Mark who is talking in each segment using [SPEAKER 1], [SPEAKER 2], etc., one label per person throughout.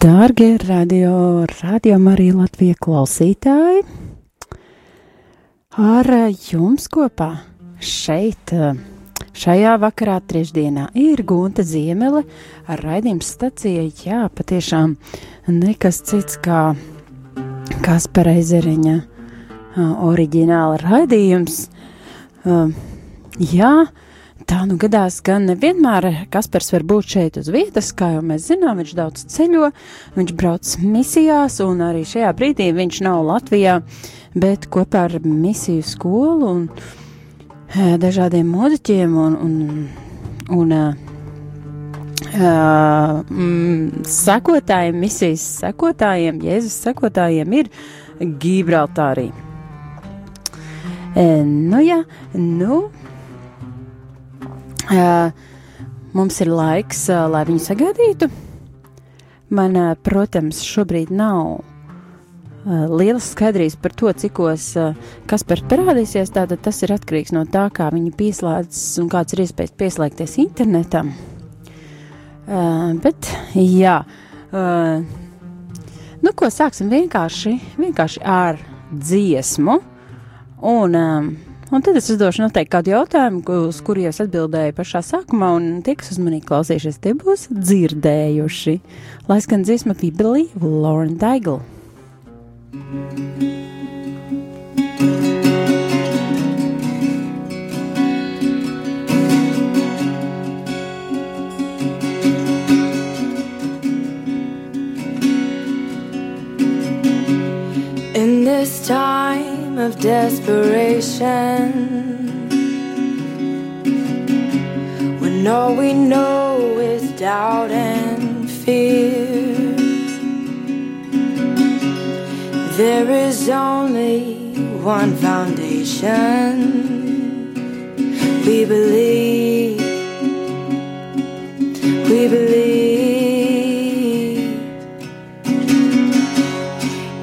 [SPEAKER 1] Dārgie radio, radio arī Latvijas klausītāji, ar jums kopā šeit, šajā vakarā, trešdienā, ir Gunta Ziemele ar raidījumu staciju. Jā, patiešām nekas cits kā Kaspara Ezeriņa oriģināla raidījums. Jā, Tā nu gadās, gan nevienmēr Kaspars var būt šeit uz vietas, kā jau mēs zinām, viņš daudz ceļo, viņš brauc misijās, un arī šajā brīdī viņš nav Latvijā, bet kopā ar misiju skolu un dažādiem mūziķiem un, un, un uh, mm, sekotājiem, misijas sekotājiem, Jēzus sekotājiem ir Gibraltārī. E, nu jā, nu. Uh, mums ir laiks, uh, lai viņu sagaidītu. Man, protams, šobrīd nav lielas skaidrības par to, cikos uh, kas par parādīsies. Tātad tas ir atkarīgs no tā, kā viņi pieslēdzas un kāds ir iespējas pieslēgties internetam. Uh, bet, jā, uh, nu, ko sāksim vienkārši, vienkārši ar dziesmu. Un, um, Un tad es uzdošu noteikti kādu jautājumu, uz kuru es atbildēju pašā sākumā, un tie, kas uzmanīgi klausījušies, tie būs dzirdējuši. Lai skan dziesma Believe, Lauren Daigle.
[SPEAKER 2] In this time of desperation. When all we know is doubt and fear, there is only one foundation. We believe, we believe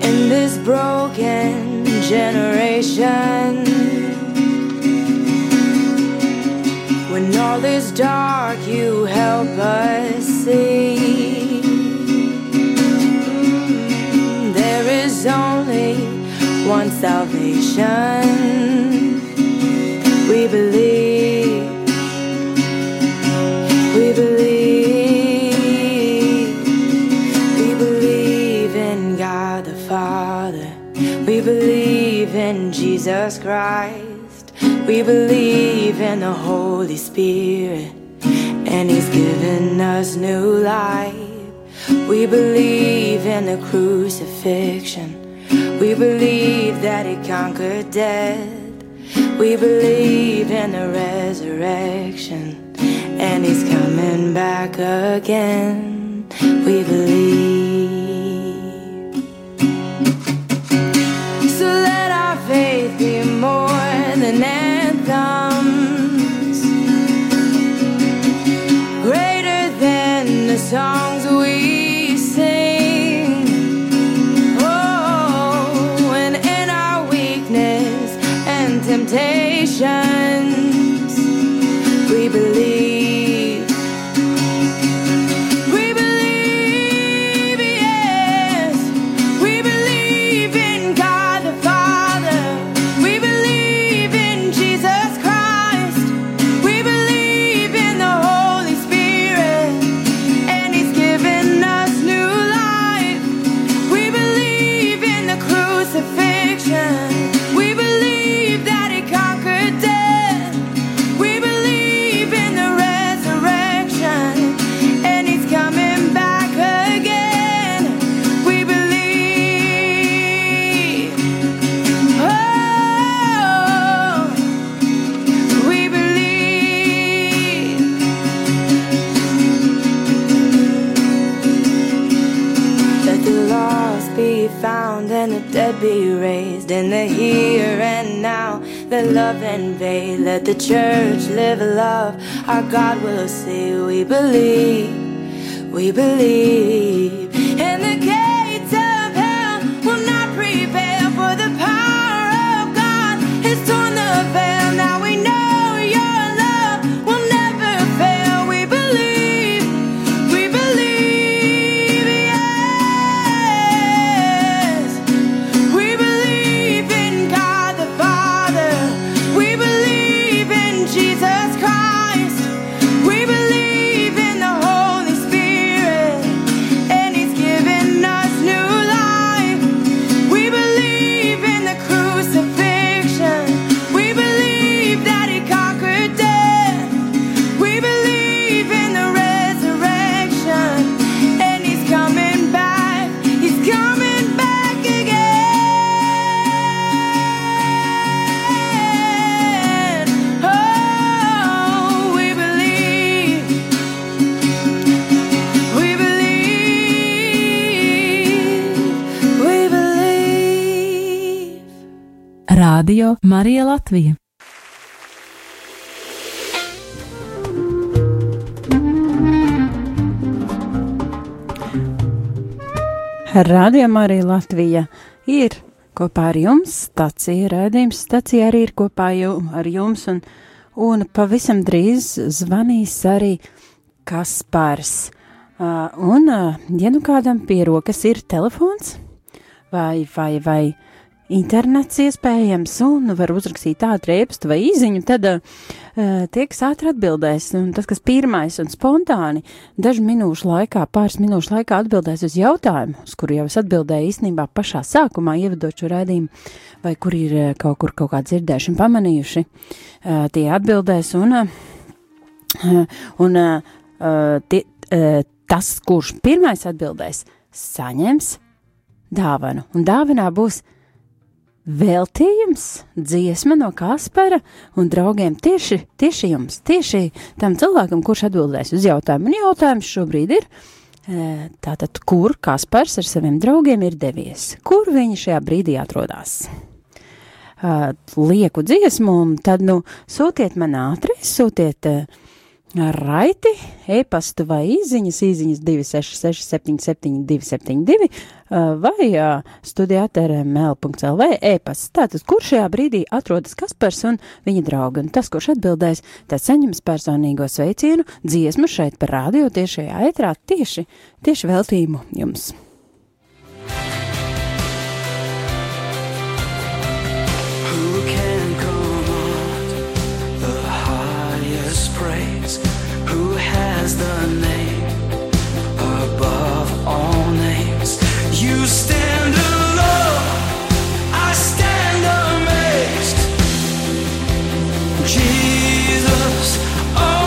[SPEAKER 2] in this broken generation. When all is dark, you help us see. There is only one salvation. We believe. We believe. We believe in God the Father. We believe in Jesus Christ. We believe in the Holy Spirit. And He's given us new life. We believe in the crucifixion. We believe that He conquered death. We believe in the resurrection. And He's coming back again. We believe. Dead be raised in the here and now. Let love invade, let the church live love. Our God will see, we believe, we believe. The
[SPEAKER 3] Radio Marija Latvija.
[SPEAKER 1] Radījumā arī Latvija ir kopā ar jums, stacija raidījums, stacija arī ir kopā ju, ar jums, un, un pavisam drīz zvanīs arī Kaspars. Uh, un, uh, ja nu kādam pie rokas ir telefons vai, vai, vai internets iespējams, un var uzrakstīt tādu rēpstu vai īziņu, tad uh, tie, kas ātri atbildēs, un tas, kas pirmais un spontāni dažu minūšu laikā, pāris minūšu laikā atbildēs uz jautājumu, uz kuru jau es atbildēju īstenībā pašā sākumā, ievedot šo raidījumu, vai kur ir uh, kaut kur kaut kā dzirdējuši un pamanījuši, uh, tie atbildēs, un, uh, un uh, tie, uh, tas, kurš pirmais atbildēs, saņems dāvanu, un dāvanā būs veltījums, dziesma no Kaspara un draugiem tieši, tieši jums, tieši tam cilvēkam, kurš atbildēs uz jautājumu. Un jautājums šobrīd ir, e, tātad, kur Kaspars ar saviem draugiem ir devies? Kur viņi šajā brīdī atrodas? Uh, lieku dziesmu, un tad, nu, sūtiet man ātri, sūtiet uh, raiti, e-pastu vai īziņas, īziņas 266 77 272 vai studijāt ar ml.lv e-pasts. Tātad, kur šajā brīdī atrodas Kaspars un viņa draugi, un tas, kurš atbildēs, tad saņems personīgo sveicienu dziesmu šeit par rādio tiešajā ētrā tieši, tieši veltījumu jums.
[SPEAKER 4] Who Jesus, only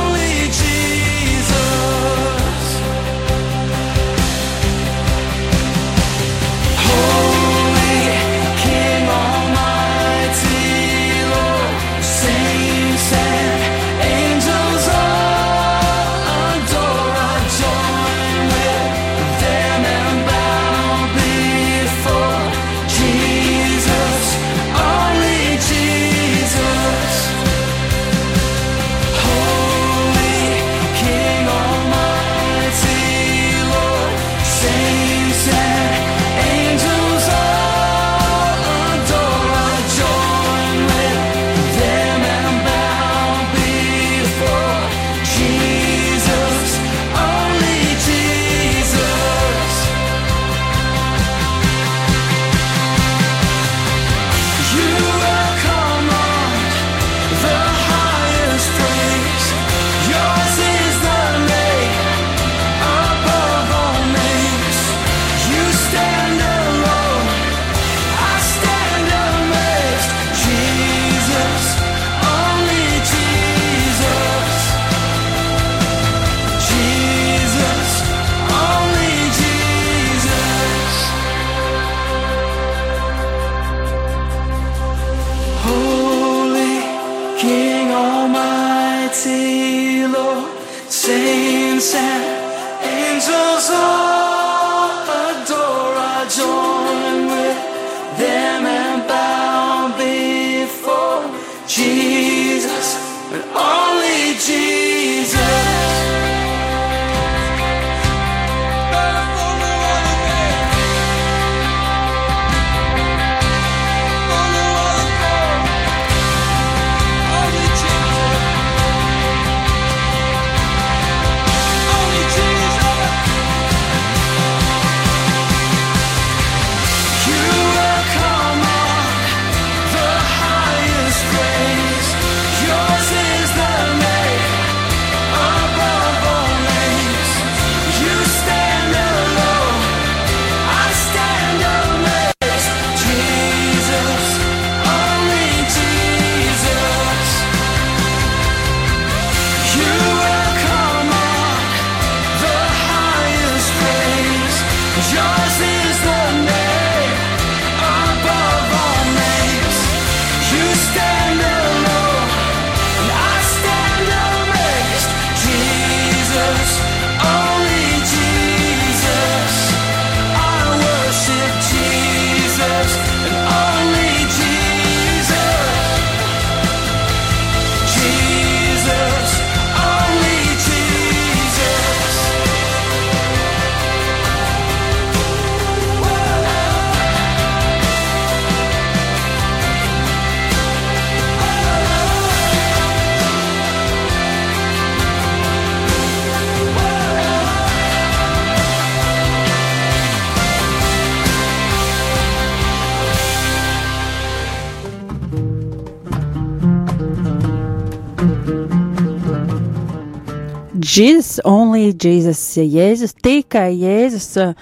[SPEAKER 4] Jesus, only Jesus,
[SPEAKER 1] Jēzus, tikai Jēzus, uh,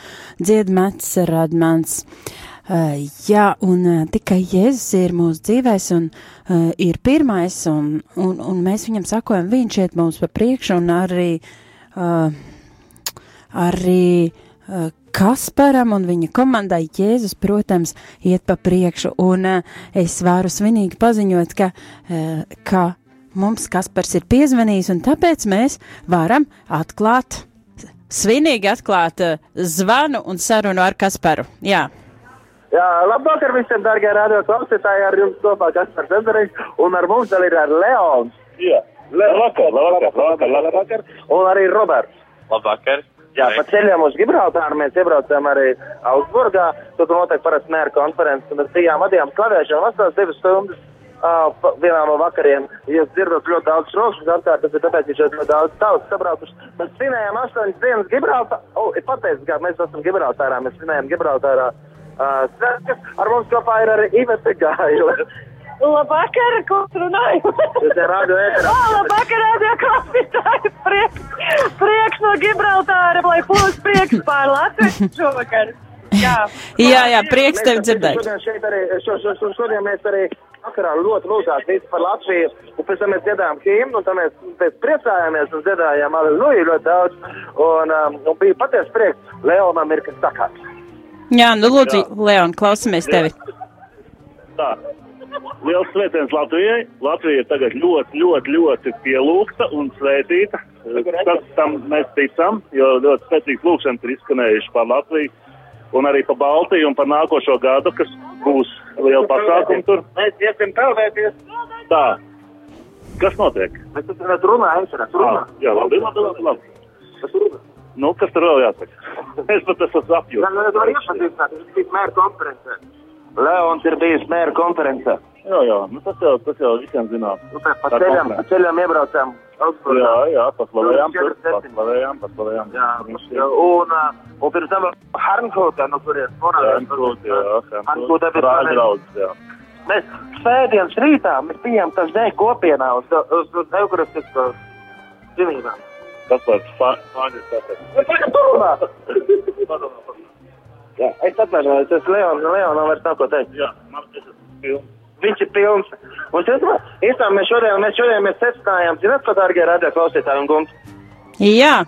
[SPEAKER 1] dziedmats radmans. Uh, jā, un uh, tikai Jēzus ir mūsu dzīvēs un uh, ir pirmais, un, un, un mēs viņam sakojam, viņš iet mums pa priekšu, un arī, uh, arī uh, Kasparam un viņa komandai Jēzus, protams, iet pa priekšu, un uh, es varu svinīgi paziņot, ka, uh, ka mums Kaspars ir piezvanījis, un tāpēc mēs varam atklāt, svinīgi atklāt uh, zvanu un sarunu ar Kasparu. Jā.
[SPEAKER 5] Jā, labvakar visiem, darbie radio klausītāji, ar jums kopā Kaspars Zemberings, un ar mums vēl ir ar Leons. Jā, labvakar, labvakar, labvakar, labvakar, un arī Roberts.
[SPEAKER 6] Labvakar.
[SPEAKER 5] Jā, pa ceļam uz Gibraltāru mēs iebraucām arī Augsburgā, tur tur notiek parasti mēra konferences, un mēs bijām vadījām klavēšanu vasaras divas stundas. Uh, vienā no vakariem jūs dzirdat ļoti daudz šokšus, apkārt, tas ir tāpēc, ka šeit ļoti daudz tautas sabraukuši. Mēs svinējām astoņas dienas Gibraltārā, o, oh, ir pateicis, kā mēs esam Gibraltārā, mēs svinējām Gibraltārā uh, svētkus, ar mums kopā ir arī Ivete Gaila.
[SPEAKER 7] Labvakar, ko runāju?
[SPEAKER 5] Tas ir radio ēterā.
[SPEAKER 7] O, labvakar, radio klausītāji! Prieks, prieks no Gibraltāra, lai plūst prieks pār Latviju šovakar. Jā.
[SPEAKER 1] Jā, jā, prieks
[SPEAKER 5] Mēs
[SPEAKER 1] dzirdēt.
[SPEAKER 5] Šodien, šeit arī, šo, šo, šo, šodien mēs arī vakarā ļoti lūdzām visi par Latviju, un pēc tam mēs dziedājām himnu, un tam mēs pēc priecājāmies un dziedājām aleluju ļoti daudz, un, um, un bija patiesi prieks, Leonam ir kas sakāt.
[SPEAKER 1] Jā, nu lūdzu, Leon, klausamies tevi.
[SPEAKER 8] Tā. Liels sveiciens Latvijai. Latvija ir tagad ļoti, ļoti, ļoti pielūgta un svētīta. Tas tam mēs ticam, jo ļoti spēcīgs lūkšanas ir izskanējuši par Latviju un arī par Baltiju un par nākošo gadu, kas būs liela pasākuma tur.
[SPEAKER 5] Mēs iesim peldēties.
[SPEAKER 8] Tā. Kas notiek?
[SPEAKER 5] Mēs tur runājam, es redzu, runā.
[SPEAKER 8] Ah, jā, labi, labi, labi. labi. Nu, kas tur vēl jāsaka? Es pat esmu
[SPEAKER 5] Jā,
[SPEAKER 8] apjūts.
[SPEAKER 5] nu, var iepazīstināt, viņš bija mēra konferencē. Leons ir bijis mēra konferencē.
[SPEAKER 8] Jā, jā, nu tas jau, tas jau visiem zinām.
[SPEAKER 5] Nu, tā pa ceļam, pa ceļam iebraucām Augsburgā.
[SPEAKER 8] Jā, jā, paslavējām, tur,
[SPEAKER 5] 47.
[SPEAKER 8] paslavējām, paslavējām.
[SPEAKER 5] Jā, un, uh, un pirms tam Harnkūtā, no kurienes
[SPEAKER 8] Frankfurt, jā,
[SPEAKER 5] Harnkūtā bija
[SPEAKER 8] Prāga draudz, jā.
[SPEAKER 5] Mēs svētdienas rītā mēs bijām tas dēļ kopienā uz, uz, uz Eucharistisko svinībām.
[SPEAKER 8] Kas par fāņu tāpēc?
[SPEAKER 5] Tagad tur runā! Jā, es atvainojos, es Leon, Leonam vairs nav ko teikt.
[SPEAKER 8] Jā, man tas ir pilns.
[SPEAKER 5] Viņš ir pilns. Un es īstenībā mēs šodien, mēs šodien mēs secinājām, zināt, ko dārgie radio klausītāji un gumti,
[SPEAKER 1] Jā,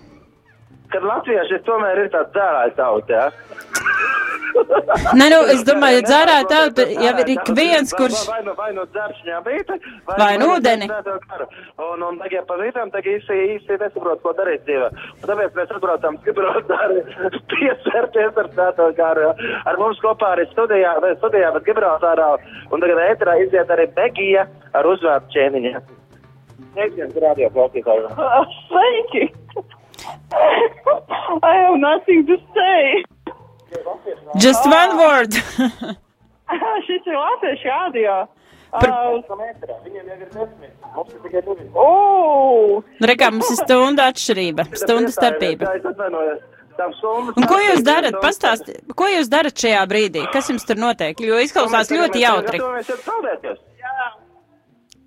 [SPEAKER 5] kad latvieši tomēr ir tāds dzērājs tauta, jā.
[SPEAKER 1] Nē, nu, es domāju, dzērāt tauta jau ir ik viens, kurš.
[SPEAKER 5] Vai nu, vai nu dzēršņā bija,
[SPEAKER 1] Vai nu ūdeni.
[SPEAKER 5] Un, un tagad pa vietām tagad īsti, īsti nesaprot, ko darīt dzīvē. Un tāpēc mēs atbraucām Gibraltāri piesērties ar svēto kāru. Ar mums kopā arī studijā, vai studijā, bet Gibraltārā. Un tagad ēterā iziet arī Begija ar uzvārdu ķēniņa.
[SPEAKER 7] Sveiki! I have nothing to say.
[SPEAKER 1] Just one word.
[SPEAKER 7] Šis ir latviešu radio.
[SPEAKER 1] Par-
[SPEAKER 7] Uh,
[SPEAKER 5] ir desmit. Mums ir tikai divi.
[SPEAKER 7] oh,
[SPEAKER 1] Rekā mums ir stunda atšķirība, stunda starpība.
[SPEAKER 5] Jā, es atvainojos. Tām summas-
[SPEAKER 1] Un ko jūs darat? Pastāstiet, ko jūs darat šajā brīdī? Kas jums tur notiek? Jo izklausās ļoti jautri.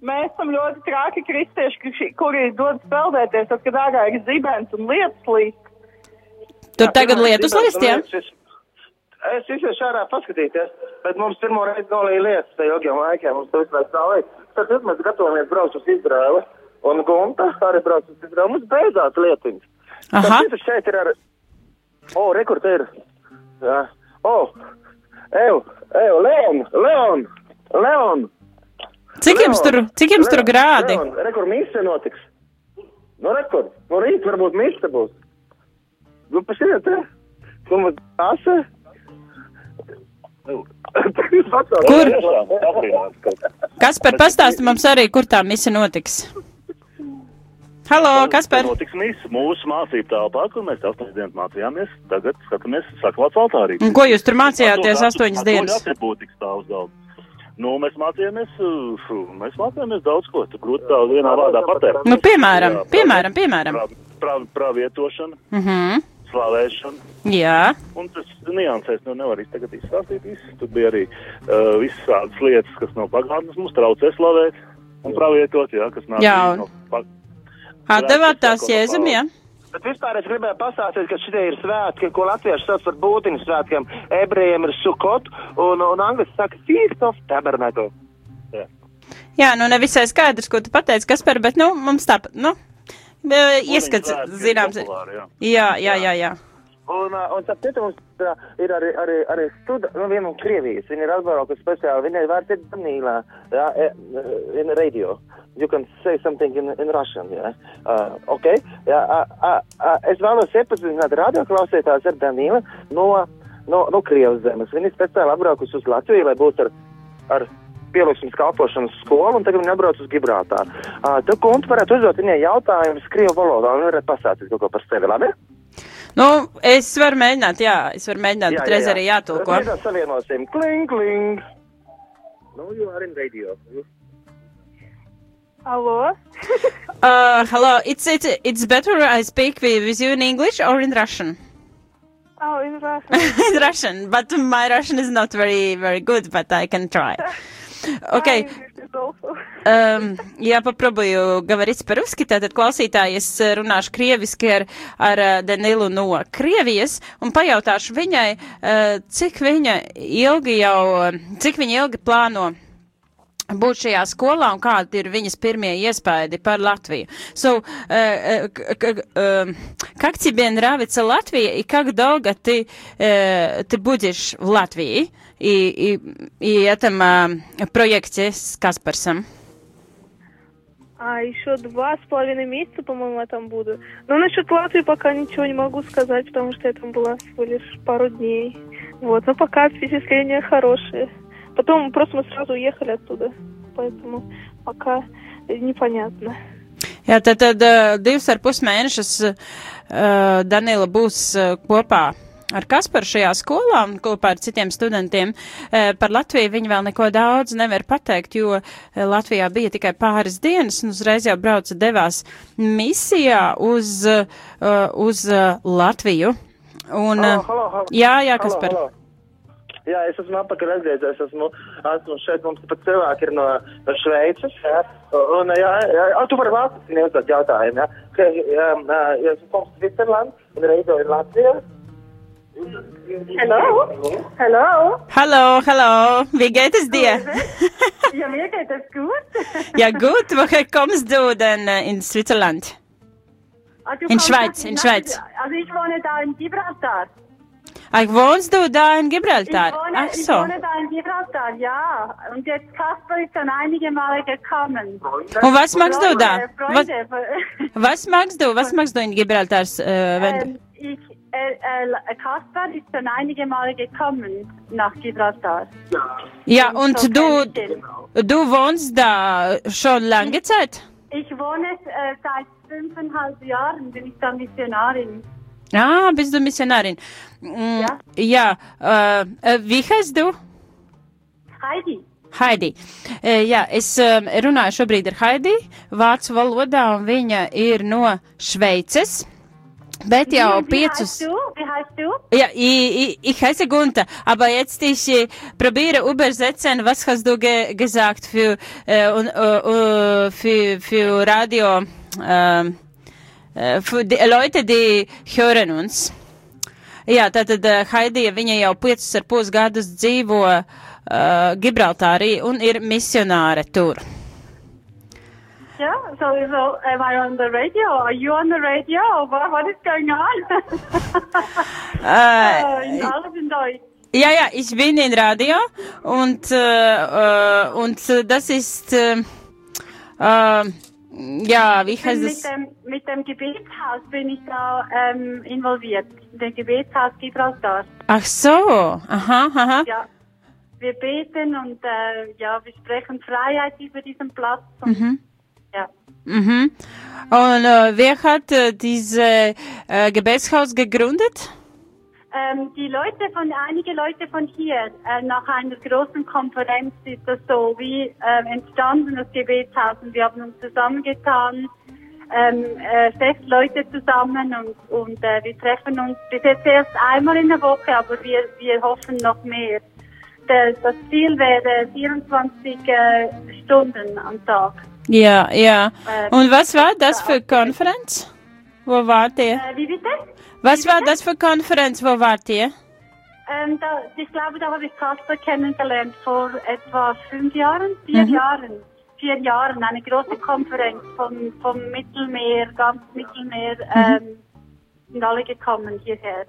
[SPEAKER 5] Mēs
[SPEAKER 7] jā. Esam ļoti traki kristieši, kuri- kuri dod peldēties, tad, kad ārā ir zibens un lietas līst.
[SPEAKER 1] Tur tagad lietus list, jā?
[SPEAKER 5] Es iziešu ārā paskatīties, bet mums pirmo reizi nolīja lietas te ilgiem laikiem, mums tas vispār stāvēja. Tad tad mēs gatavojamies braukt uz Izraēlu, un Gunta arī brauc uz Izraēlu. Mums beidzās lietiņas.
[SPEAKER 1] Aha.
[SPEAKER 5] Tas šeit ir ar... O, re, kur te ir? Jā. O, ev, ev, Leon, Leon, Leon.
[SPEAKER 1] Cik jums tur, cik jums tur grādi?
[SPEAKER 5] Leon, re, kur mise notiks? Nu, re, kur? Nu, rīt varbūt mise būs. Nu, pasiet, te. Kur mums asa?
[SPEAKER 1] Kur? Kas par pastāstu mums arī, kur tā mise notiks? Halo, kas par?
[SPEAKER 8] Notiks mīsa mūsu mācību telpā, kur mēs astoņas dienas mācījāmies. Tagad skatāmies saklāts altārī.
[SPEAKER 1] Un ko jūs tur mācījāties astoņas dienas?
[SPEAKER 8] Atribūtikas tā uzgalda. Nu, mēs mācījāmies, uh, mēs mācījāmies daudz ko. Tu grūti tā vienā vārdā pateikt.
[SPEAKER 1] Nu, piemēram,
[SPEAKER 8] Jā,
[SPEAKER 1] piemēram, piemēram.
[SPEAKER 8] Prav, prav, pravietošana,
[SPEAKER 1] Mhm.
[SPEAKER 8] slavēšana.
[SPEAKER 1] Jā,
[SPEAKER 8] Un tas niansēs nu nevar tagad izstāstīt visu. Tur bija arī uh, visādas lietas, kas no pagātnes mums traucē slavēt un pravietot, jā, kas nāk
[SPEAKER 1] Jā,
[SPEAKER 8] no pag...
[SPEAKER 1] Atdevāt tās jēzum, jā?
[SPEAKER 5] Bet vispār es gribēju pastāstīt, ka šitie ir svētki, ko latvieši sauc par būtiņu svētkiem. Ebrejiem ir sukot, un, un angliski saka Feast of Tabernacle.
[SPEAKER 1] Jā, nu nevisai skaidrs, ko tu pateici, kas par, bet, nu, mums tāpat, nu, ieskats, zināms.
[SPEAKER 8] populāri, jā.
[SPEAKER 1] Jā, jā, jā, jā.
[SPEAKER 5] Un, un mums uh, ir arī, arī, arī studa, nu, viena no Krievijas. Viņa ir atbraukusi speciāli, viņa ir vērts ir Danīlā, jā, in radio. You can say something in, in Russian, jā. Uh, ok, jā, uh, uh, uh, es vēlos iepazīstināt radioklausītājs ar Danīlu no, no, no Krievas zemes. Viņa ir speciāli atbraukusi uz Latviju, lai būtu ar, ar pielūgsmes kalpošanas skolu, un tagad viņa atbrauc uz Gibraltāru. Uh, tu, kuntu, varētu uzdot viņai jautājumus Krievu valodā, un varētu pastāstīt kaut ko par sevi, labi?
[SPEAKER 1] Nu, es varu mēģināt, jā, es varu mēģināt, jā, bet reiz jā, jā. arī jātulko.
[SPEAKER 5] Mēs savienosim kling, kling. Nu, you are in radio.
[SPEAKER 9] Hello.
[SPEAKER 1] uh, hello. It's it, it's better I speak with, with you in English or in Russian?
[SPEAKER 9] Oh, in Russian.
[SPEAKER 1] in Russian, but my Russian is not very very good, but I can try. Okay.
[SPEAKER 9] My English is also.
[SPEAKER 1] Um, jā, попробую говорить по-русски, tātad klausītāji, es uh, runāšu krieviski ar, ar uh, Danilu no Krievijas un pajautāšu viņai, uh, cik viņa ilgi jau, uh, cik viņa ilgi plāno būt šajā skolā un kādi ir viņas первые iespaidi par Латвию. So, как тебе нравится Латвия и как долго ты, ты будешь в Латвии и, и, и этом проекте с Каспарсом?
[SPEAKER 9] А еще два с половиной месяца, по-моему, я там буду. Но насчет Латвии пока ничего не могу сказать, потому что я там была всего лишь пару дней. Вот, но пока впечатления хорошие. Потом просто мы сразу уехали оттуда, поэтому пока непонятно.
[SPEAKER 1] Jā, tad, tad uh, divas ar pus mēnešus uh, Danila būs uh, kopā ar Kasparu šajā skolā un kopā ar citiem studentiem. Uh, par Latviju viņi vēl neko daudz nevar pateikt, jo uh, Latvijā bija tikai pāris dienas un uzreiz jau brauca devās misijā uz, uh, uz uh, Latviju. Un,
[SPEAKER 5] Halo,
[SPEAKER 1] uh,
[SPEAKER 5] halo, halo.
[SPEAKER 1] jā, jā,
[SPEAKER 5] Halo,
[SPEAKER 1] Kaspar.
[SPEAKER 5] halo. Jā, es esmu atpakaļ atgriezies. Esmu, esmu šeit, mums pat cilvēki ir no, no Šveices. Jā, un, jā, jā, jā tu vari vāciski neuzdot jautājumu. Jā, ka, jā, jā, ja es esmu Svitzerland un reizo ir Latvija.
[SPEAKER 9] Hello? Hello?
[SPEAKER 1] Hallo, hallo, wie geht es dir?
[SPEAKER 9] Ja, mir geht es gut.
[SPEAKER 1] ja, gut, woher kommst du denn äh, in Switzerland? In Schweiz, in Schweiz.
[SPEAKER 9] Also ich wohne da in Gibraltar.
[SPEAKER 1] Ach, wohnst du da in Gibraltar?
[SPEAKER 9] Ich wohne,
[SPEAKER 1] Ach
[SPEAKER 9] ich
[SPEAKER 1] so.
[SPEAKER 9] wohne da in Gibraltar, ja. Und jetzt Kasper ist schon einige Male gekommen.
[SPEAKER 1] Und was machst du da? Was, was magst du? Was magst du in Gibraltar? Äh, wenn du,
[SPEAKER 9] ähm, ich, äh, äh, Kasper ist schon einige Male gekommen nach Gibraltar.
[SPEAKER 1] ja,
[SPEAKER 9] so
[SPEAKER 1] und du,
[SPEAKER 9] kenn ich ihn.
[SPEAKER 1] du wohnst da schon lange Zeit?
[SPEAKER 9] Ich wohne äh, seit fünfeinhalb Jahren, bin ich da Missionarin.
[SPEAKER 1] Ah, bist du Missionarin? Mm,
[SPEAKER 9] Ja.
[SPEAKER 1] ja äh, wie heißt du?
[SPEAKER 9] Heidi.
[SPEAKER 1] Haidi. E, jā, es um, runāju šobrīd ar Haidi vācu valodā, un viņa ir no Šveices. Bet jau piecus. Ja, ich, ich, heiße Gunther, aber jetzt ich probiere übersetzen, was hast du ge gesagt für, äh, äh, äh, für, für Radio, äh, für die Leute, die hören uns. Jā, tātad uh, Haidija, viņa jau piecus ar pus gadus dzīvo uh, Gibraltārī un ir misionāre tur.
[SPEAKER 9] Yeah, so, so am I on the radio? Are you on the radio? What, what is going on?
[SPEAKER 1] Uh,
[SPEAKER 9] in alles in Deutsch.
[SPEAKER 1] Ja, ja, ich bin in Radio und, äh, äh, und das ist, äh, äh, ja, wie heißt
[SPEAKER 9] mit
[SPEAKER 1] es?
[SPEAKER 9] dem, mit dem Gebetshaus bin ich da ähm, involviert. Der Gebetshaus Gibraltar.
[SPEAKER 1] Ach so, aha, aha.
[SPEAKER 9] Ja. Wir beten und äh, ja, wir sprechen Freiheit über diesen Platz. Und,
[SPEAKER 1] Mhm.
[SPEAKER 9] Ja.
[SPEAKER 1] Mhm. Und äh, wer hat äh, diese äh, Gebetshaus gegründet?
[SPEAKER 9] Ähm, die Leute von, einige Leute von hier, äh, nach einer großen Konferenz ist das so wie äh, entstanden, das Gebetshaus. Und wir haben uns zusammengetan, ähm, äh, sechs Leute zusammen und, und äh, wir treffen uns bis jetzt erst einmal in der Woche, aber wir, wir hoffen noch mehr. Der, das Ziel wäre 24 äh, Stunden am Tag.
[SPEAKER 1] Ja, ja.
[SPEAKER 7] Äh,
[SPEAKER 1] Und was war das für Konferenz? Wo wart ihr?
[SPEAKER 7] Äh, wie bitte?
[SPEAKER 1] Was war das für Konferenz? Wo wart ihr?
[SPEAKER 7] Ähm, da, ich glaube, da habe ich Kasper kennengelernt vor etwa fünf Jahren, vier
[SPEAKER 1] Mhm.
[SPEAKER 7] Jahren. Vier Jahren, eine große Konferenz vom, vom Mittelmeer, ganz Mittelmeer,
[SPEAKER 1] Mhm.
[SPEAKER 7] ähm, sind alle gekommen hierher.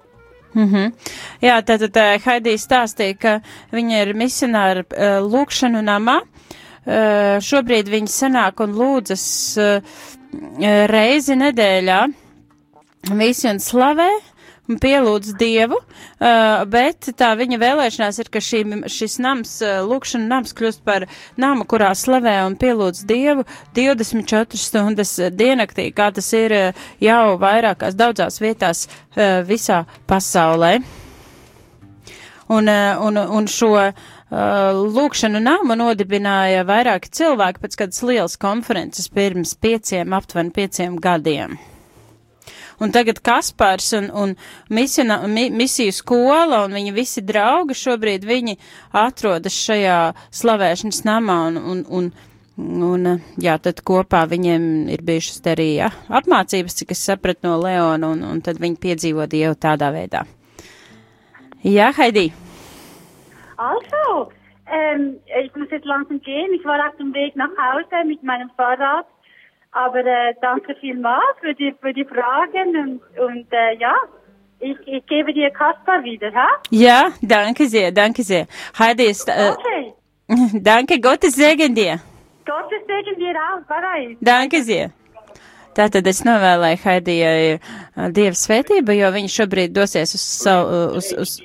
[SPEAKER 1] Mhm. Jā, tātad uh, Haidī stāstīja, ka viņa ir misionāra uh, lūkšanu namā. Uh, šobrīd viņa sanāk un lūdzas uh, reizi nedēļā visi un slavē pielūdz Dievu, uh, bet tā viņa vēlēšanās ir, ka šī, šis nams, uh, lūkšana nams kļūst par namu, kurā slavē un pielūdz Dievu 24 stundas diennaktī, kā tas ir uh, jau vairākās daudzās vietās visā pasaulē. Un, un, un šo lūkšanu namu nodibināja vairāki cilvēki pēc kādas lielas konferences pirms pieciem, aptuveni pieciem gadiem. Un tagad Kaspars un, un misijona, mi, misiju skola un viņa visi draugi šobrīd viņi atrodas šajā slavēšanas namā un, un, un, un jā, tad kopā viņiem ir bijušas arī jā, apmācības, cik es sapratu no Leona, un, un tad viņi piedzīvo Dievu tādā veidā. Jā, Heidi.
[SPEAKER 7] Also, ähm, ich muss jetzt langsam gehen. Ich war auf dem Weg nach Hause mit meinem Fahrrad. Aber äh, danke vielmals für die, für die Fragen und, und äh, ja, ich, ich gebe dir Kaspar wieder, ha?
[SPEAKER 1] Ja, danke sehr, danke sehr. Heidi ist, äh,
[SPEAKER 7] Okay.
[SPEAKER 1] danke, Gottes Segen dir.
[SPEAKER 7] Gottes Segen dir auch. Bye.
[SPEAKER 1] Danke sehr. Tātad es novēlēju Haidijai Dieva svētību, jo viņa šobrīd dosies uz savu, uh, uz, uz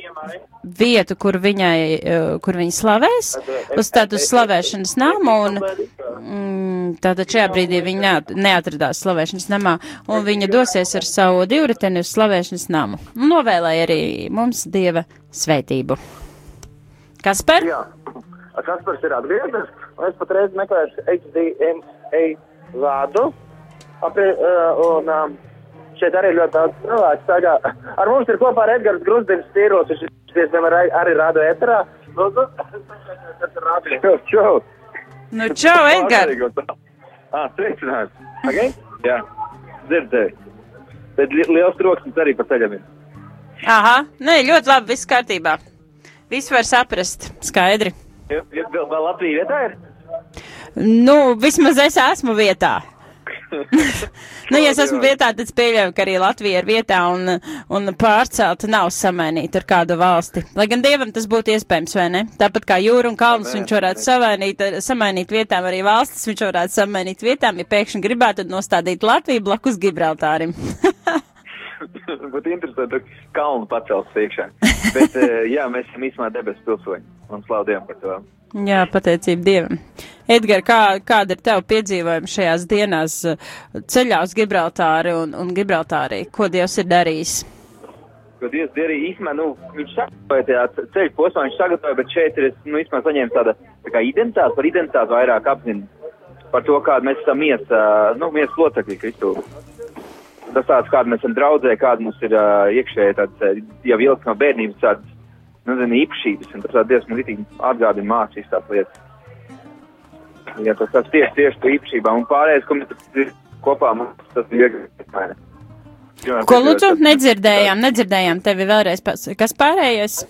[SPEAKER 1] vietu, kur viņai, uh, kur viņa slavēs, uz tādu slavēšanas namu, un mm, tātad šajā brīdī viņa neat, neatradās slavēšanas namā, un viņa dosies ar savu divriteni uz slavēšanas namu. Novēlēja arī mums Dieva svētību. Kasper?
[SPEAKER 5] Jā, Kaspars ir atgriezies, un es patreiz meklēšu HDMA vārdu. Apri, uh, un um, šeit arī ļoti daudz cilvēku. Tagad ar mums ir kopā Edgars Grusdins Tīros, viņš diezgan arī, arī rāda eterā. Lūdzu, tas ir rādio. Čau.
[SPEAKER 1] Nu, čau, Edgar!
[SPEAKER 5] Ah, sveicinājums. Okay? Jā, dzirdēju. Bet li liels troksnis arī pa ceļam ir.
[SPEAKER 1] Aha, nē, ļoti labi, viss kārtībā. Viss var saprast, skaidri.
[SPEAKER 5] Vēl, vēl Latvija vietā ir?
[SPEAKER 1] Nu, vismaz es esmu vietā. nu, ja es esmu vietā, tad es pieļauju, ka arī Latvija ir vietā un, un pārcelta nav samainīta ar kādu valsti. Lai gan dievam tas būtu iespējams, vai ne? Tāpat kā jūra un kalns, viņš varētu samainīt, samainīt vietām arī valstis, viņš varētu samainīt vietām, ja pēkšņi gribētu nostādīt Latviju blakus Gibraltārim.
[SPEAKER 6] Būtu interesanti, ka kalnu pacelt priekšā. Bet, eh, jā, mēs esam īstenībā debesu pilsoņi un slaudījām par to.
[SPEAKER 1] Jā, pateicība Dievam. Edgar, kā, kāda ir tava piedzīvojuma šajās dienās uh, ceļā uz Gibraltāri un, un Gibraltārī? Ko Dievs ir darījis?
[SPEAKER 6] Ko Dievs darīja īstenībā, nu, viņš sagatavoja tajā ce- ceļu posmā, viņš sagatavoja, bet šeit ir, nu, īstenībā saņēmu tāda, tā kā identitāte, par identitāti vairāk apzinu. Par to, kāda mēs esam mies, uh, nu, mies locekļi Kristu. Tas tāds, kāda mēs esam draudzē, kāda mums ir uh, iekšēji tāds, jau ilgs no bērnības tādas, nezinu, īpašības, un tas man ritīgi atgādina mācīs tās lietas. Ja tas tas tieši, tieši par īpašībām, un pārējais, ko mēs kopā, mums tas ir viegli.
[SPEAKER 1] Ko lūdzu? Nedzirdējām, nedzirdējām tevi vēlreiz. Kas pārējais?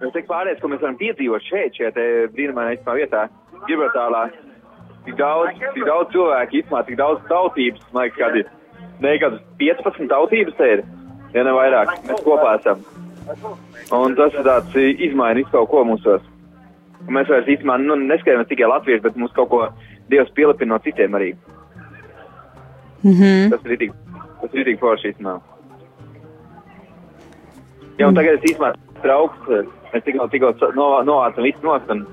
[SPEAKER 6] Es teiktu, pārējais, ko mēs varam piedzīvot šeit, te brīnumainā īstenībā vietā, Gibraltārā, tik daudz, tik daudz cilvēku, īstenībā tik daudz tautības, man liekas, kādi, ne, kādas 15 tautības te ir, ja ne vairāk, mēs kopā esam. Un tas ir tāds izmaiņas kaut ko mūsos. Mēs vairs īstenībā, nu, neskaidrojam tikai latvieši, bet mums kaut ko Dievs pielipina no citiem arī.
[SPEAKER 1] Mhm.
[SPEAKER 6] Tas ir rītīgi, tas ir rītīgi forši īstenībā. Jā, un tagad es īstenībā trauks, mēs tikko, tikko no, novācam visu nost, un,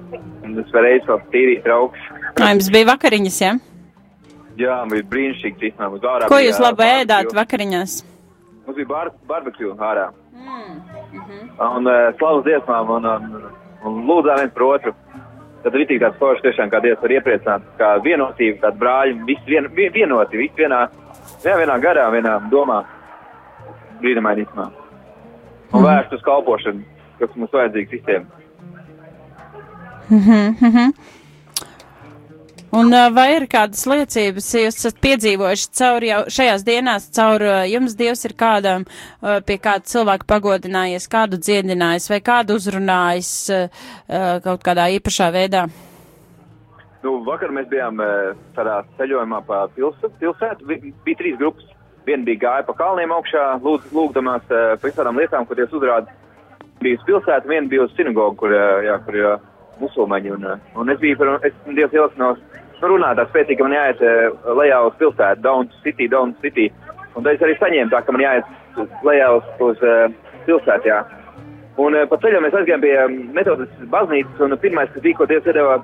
[SPEAKER 6] es varēju vēl tīrīt trauks.
[SPEAKER 1] Ā, Jums bija vakariņas, ja?
[SPEAKER 6] Jā, bija brīnišķīgi īstenībā. Mums ārā
[SPEAKER 1] Ko jūs labi ēdāt vakariņās?
[SPEAKER 6] Mums bija bar barbecue ārā. Un uh, slavas dziesmām un, un, un lūdzām viens par otru. Tad ir tik tāds foršs tiešām, kā Dievs var iepriecināt, kā vienotība, kā brāļi, visi vien, vien, vienoti, visi vienā, jā, vienā garā, vienā domā. Brīnumaini īstenībā. Un vērst uz kalpošanu, kas mums vajadzīgs visiem.
[SPEAKER 1] Mhm, mhm. Un vai ir kādas liecības, jūs esat piedzīvojuši caur jau šajās dienās, caur jums Dievs ir kādam, pie kāda cilvēka pagodinājies, kādu dziedinājis vai kādu uzrunājis kaut kādā īpašā veidā?
[SPEAKER 6] Nu, vakar mēs bijām tādā ceļojumā pa pilsētu. pilsētu. Bija trīs grupas. Viena bija gāja pa kalniem augšā, lūd, lūgdamās par visādām lietām, ko Dievs uzrāda. Bija uz pilsētu, viena bija uz sinagogu, kur, jā, kur ir musulmaņi. Un, eh, un es biju, par, es Dievs ielasnos, nu, runāt tā spēcīgi, ka man jāiet eh, lejā uz pilsētu, down city, down city. Un tad es arī saņēmu tā, ka man jāiet lejā uz, uz uh, pilsētu, jā. Un uh, pa ceļam mēs aizgājām pie um, metodas baznīcas, un pirmais, kas bija, ko Dievs iedeva,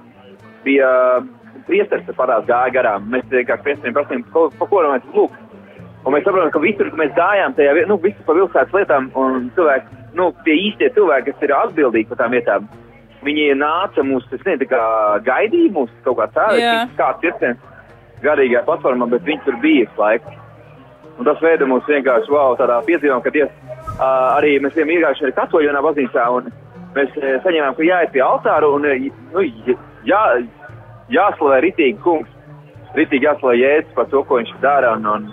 [SPEAKER 6] bija uh, priesteris, kas padās gāja garām. Mēs vienkārši priesteriem prasījām, ko, pa ko mēs lūk. Un mēs saprotam, ka visur, kur mēs gājām, tajā, nu, visur pa pilsētas lietām, un cilvēki, nu, tie īstie cilvēki, kas ir atbildīgi par tām vietām, viņi nāca mūs, es nezinu, tā kā gaidīja mūs kaut kā tā,
[SPEAKER 1] Jā.
[SPEAKER 6] kāds ir garīgajā platformā, bet viņi tur bija visu laiku. Un tas veida mūs vienkārši wow, tādā piedzīvojumā, ka Dievs uh, arī mēs bijām iegājuši arī katoļu vienā baznīcā, un mēs uh, saņēmām, ka jāiet pie altāra un nu, jā, jāslavē ritīgi kungs, ritīgi jāslavē jēdz par to, ko viņš dara, un, un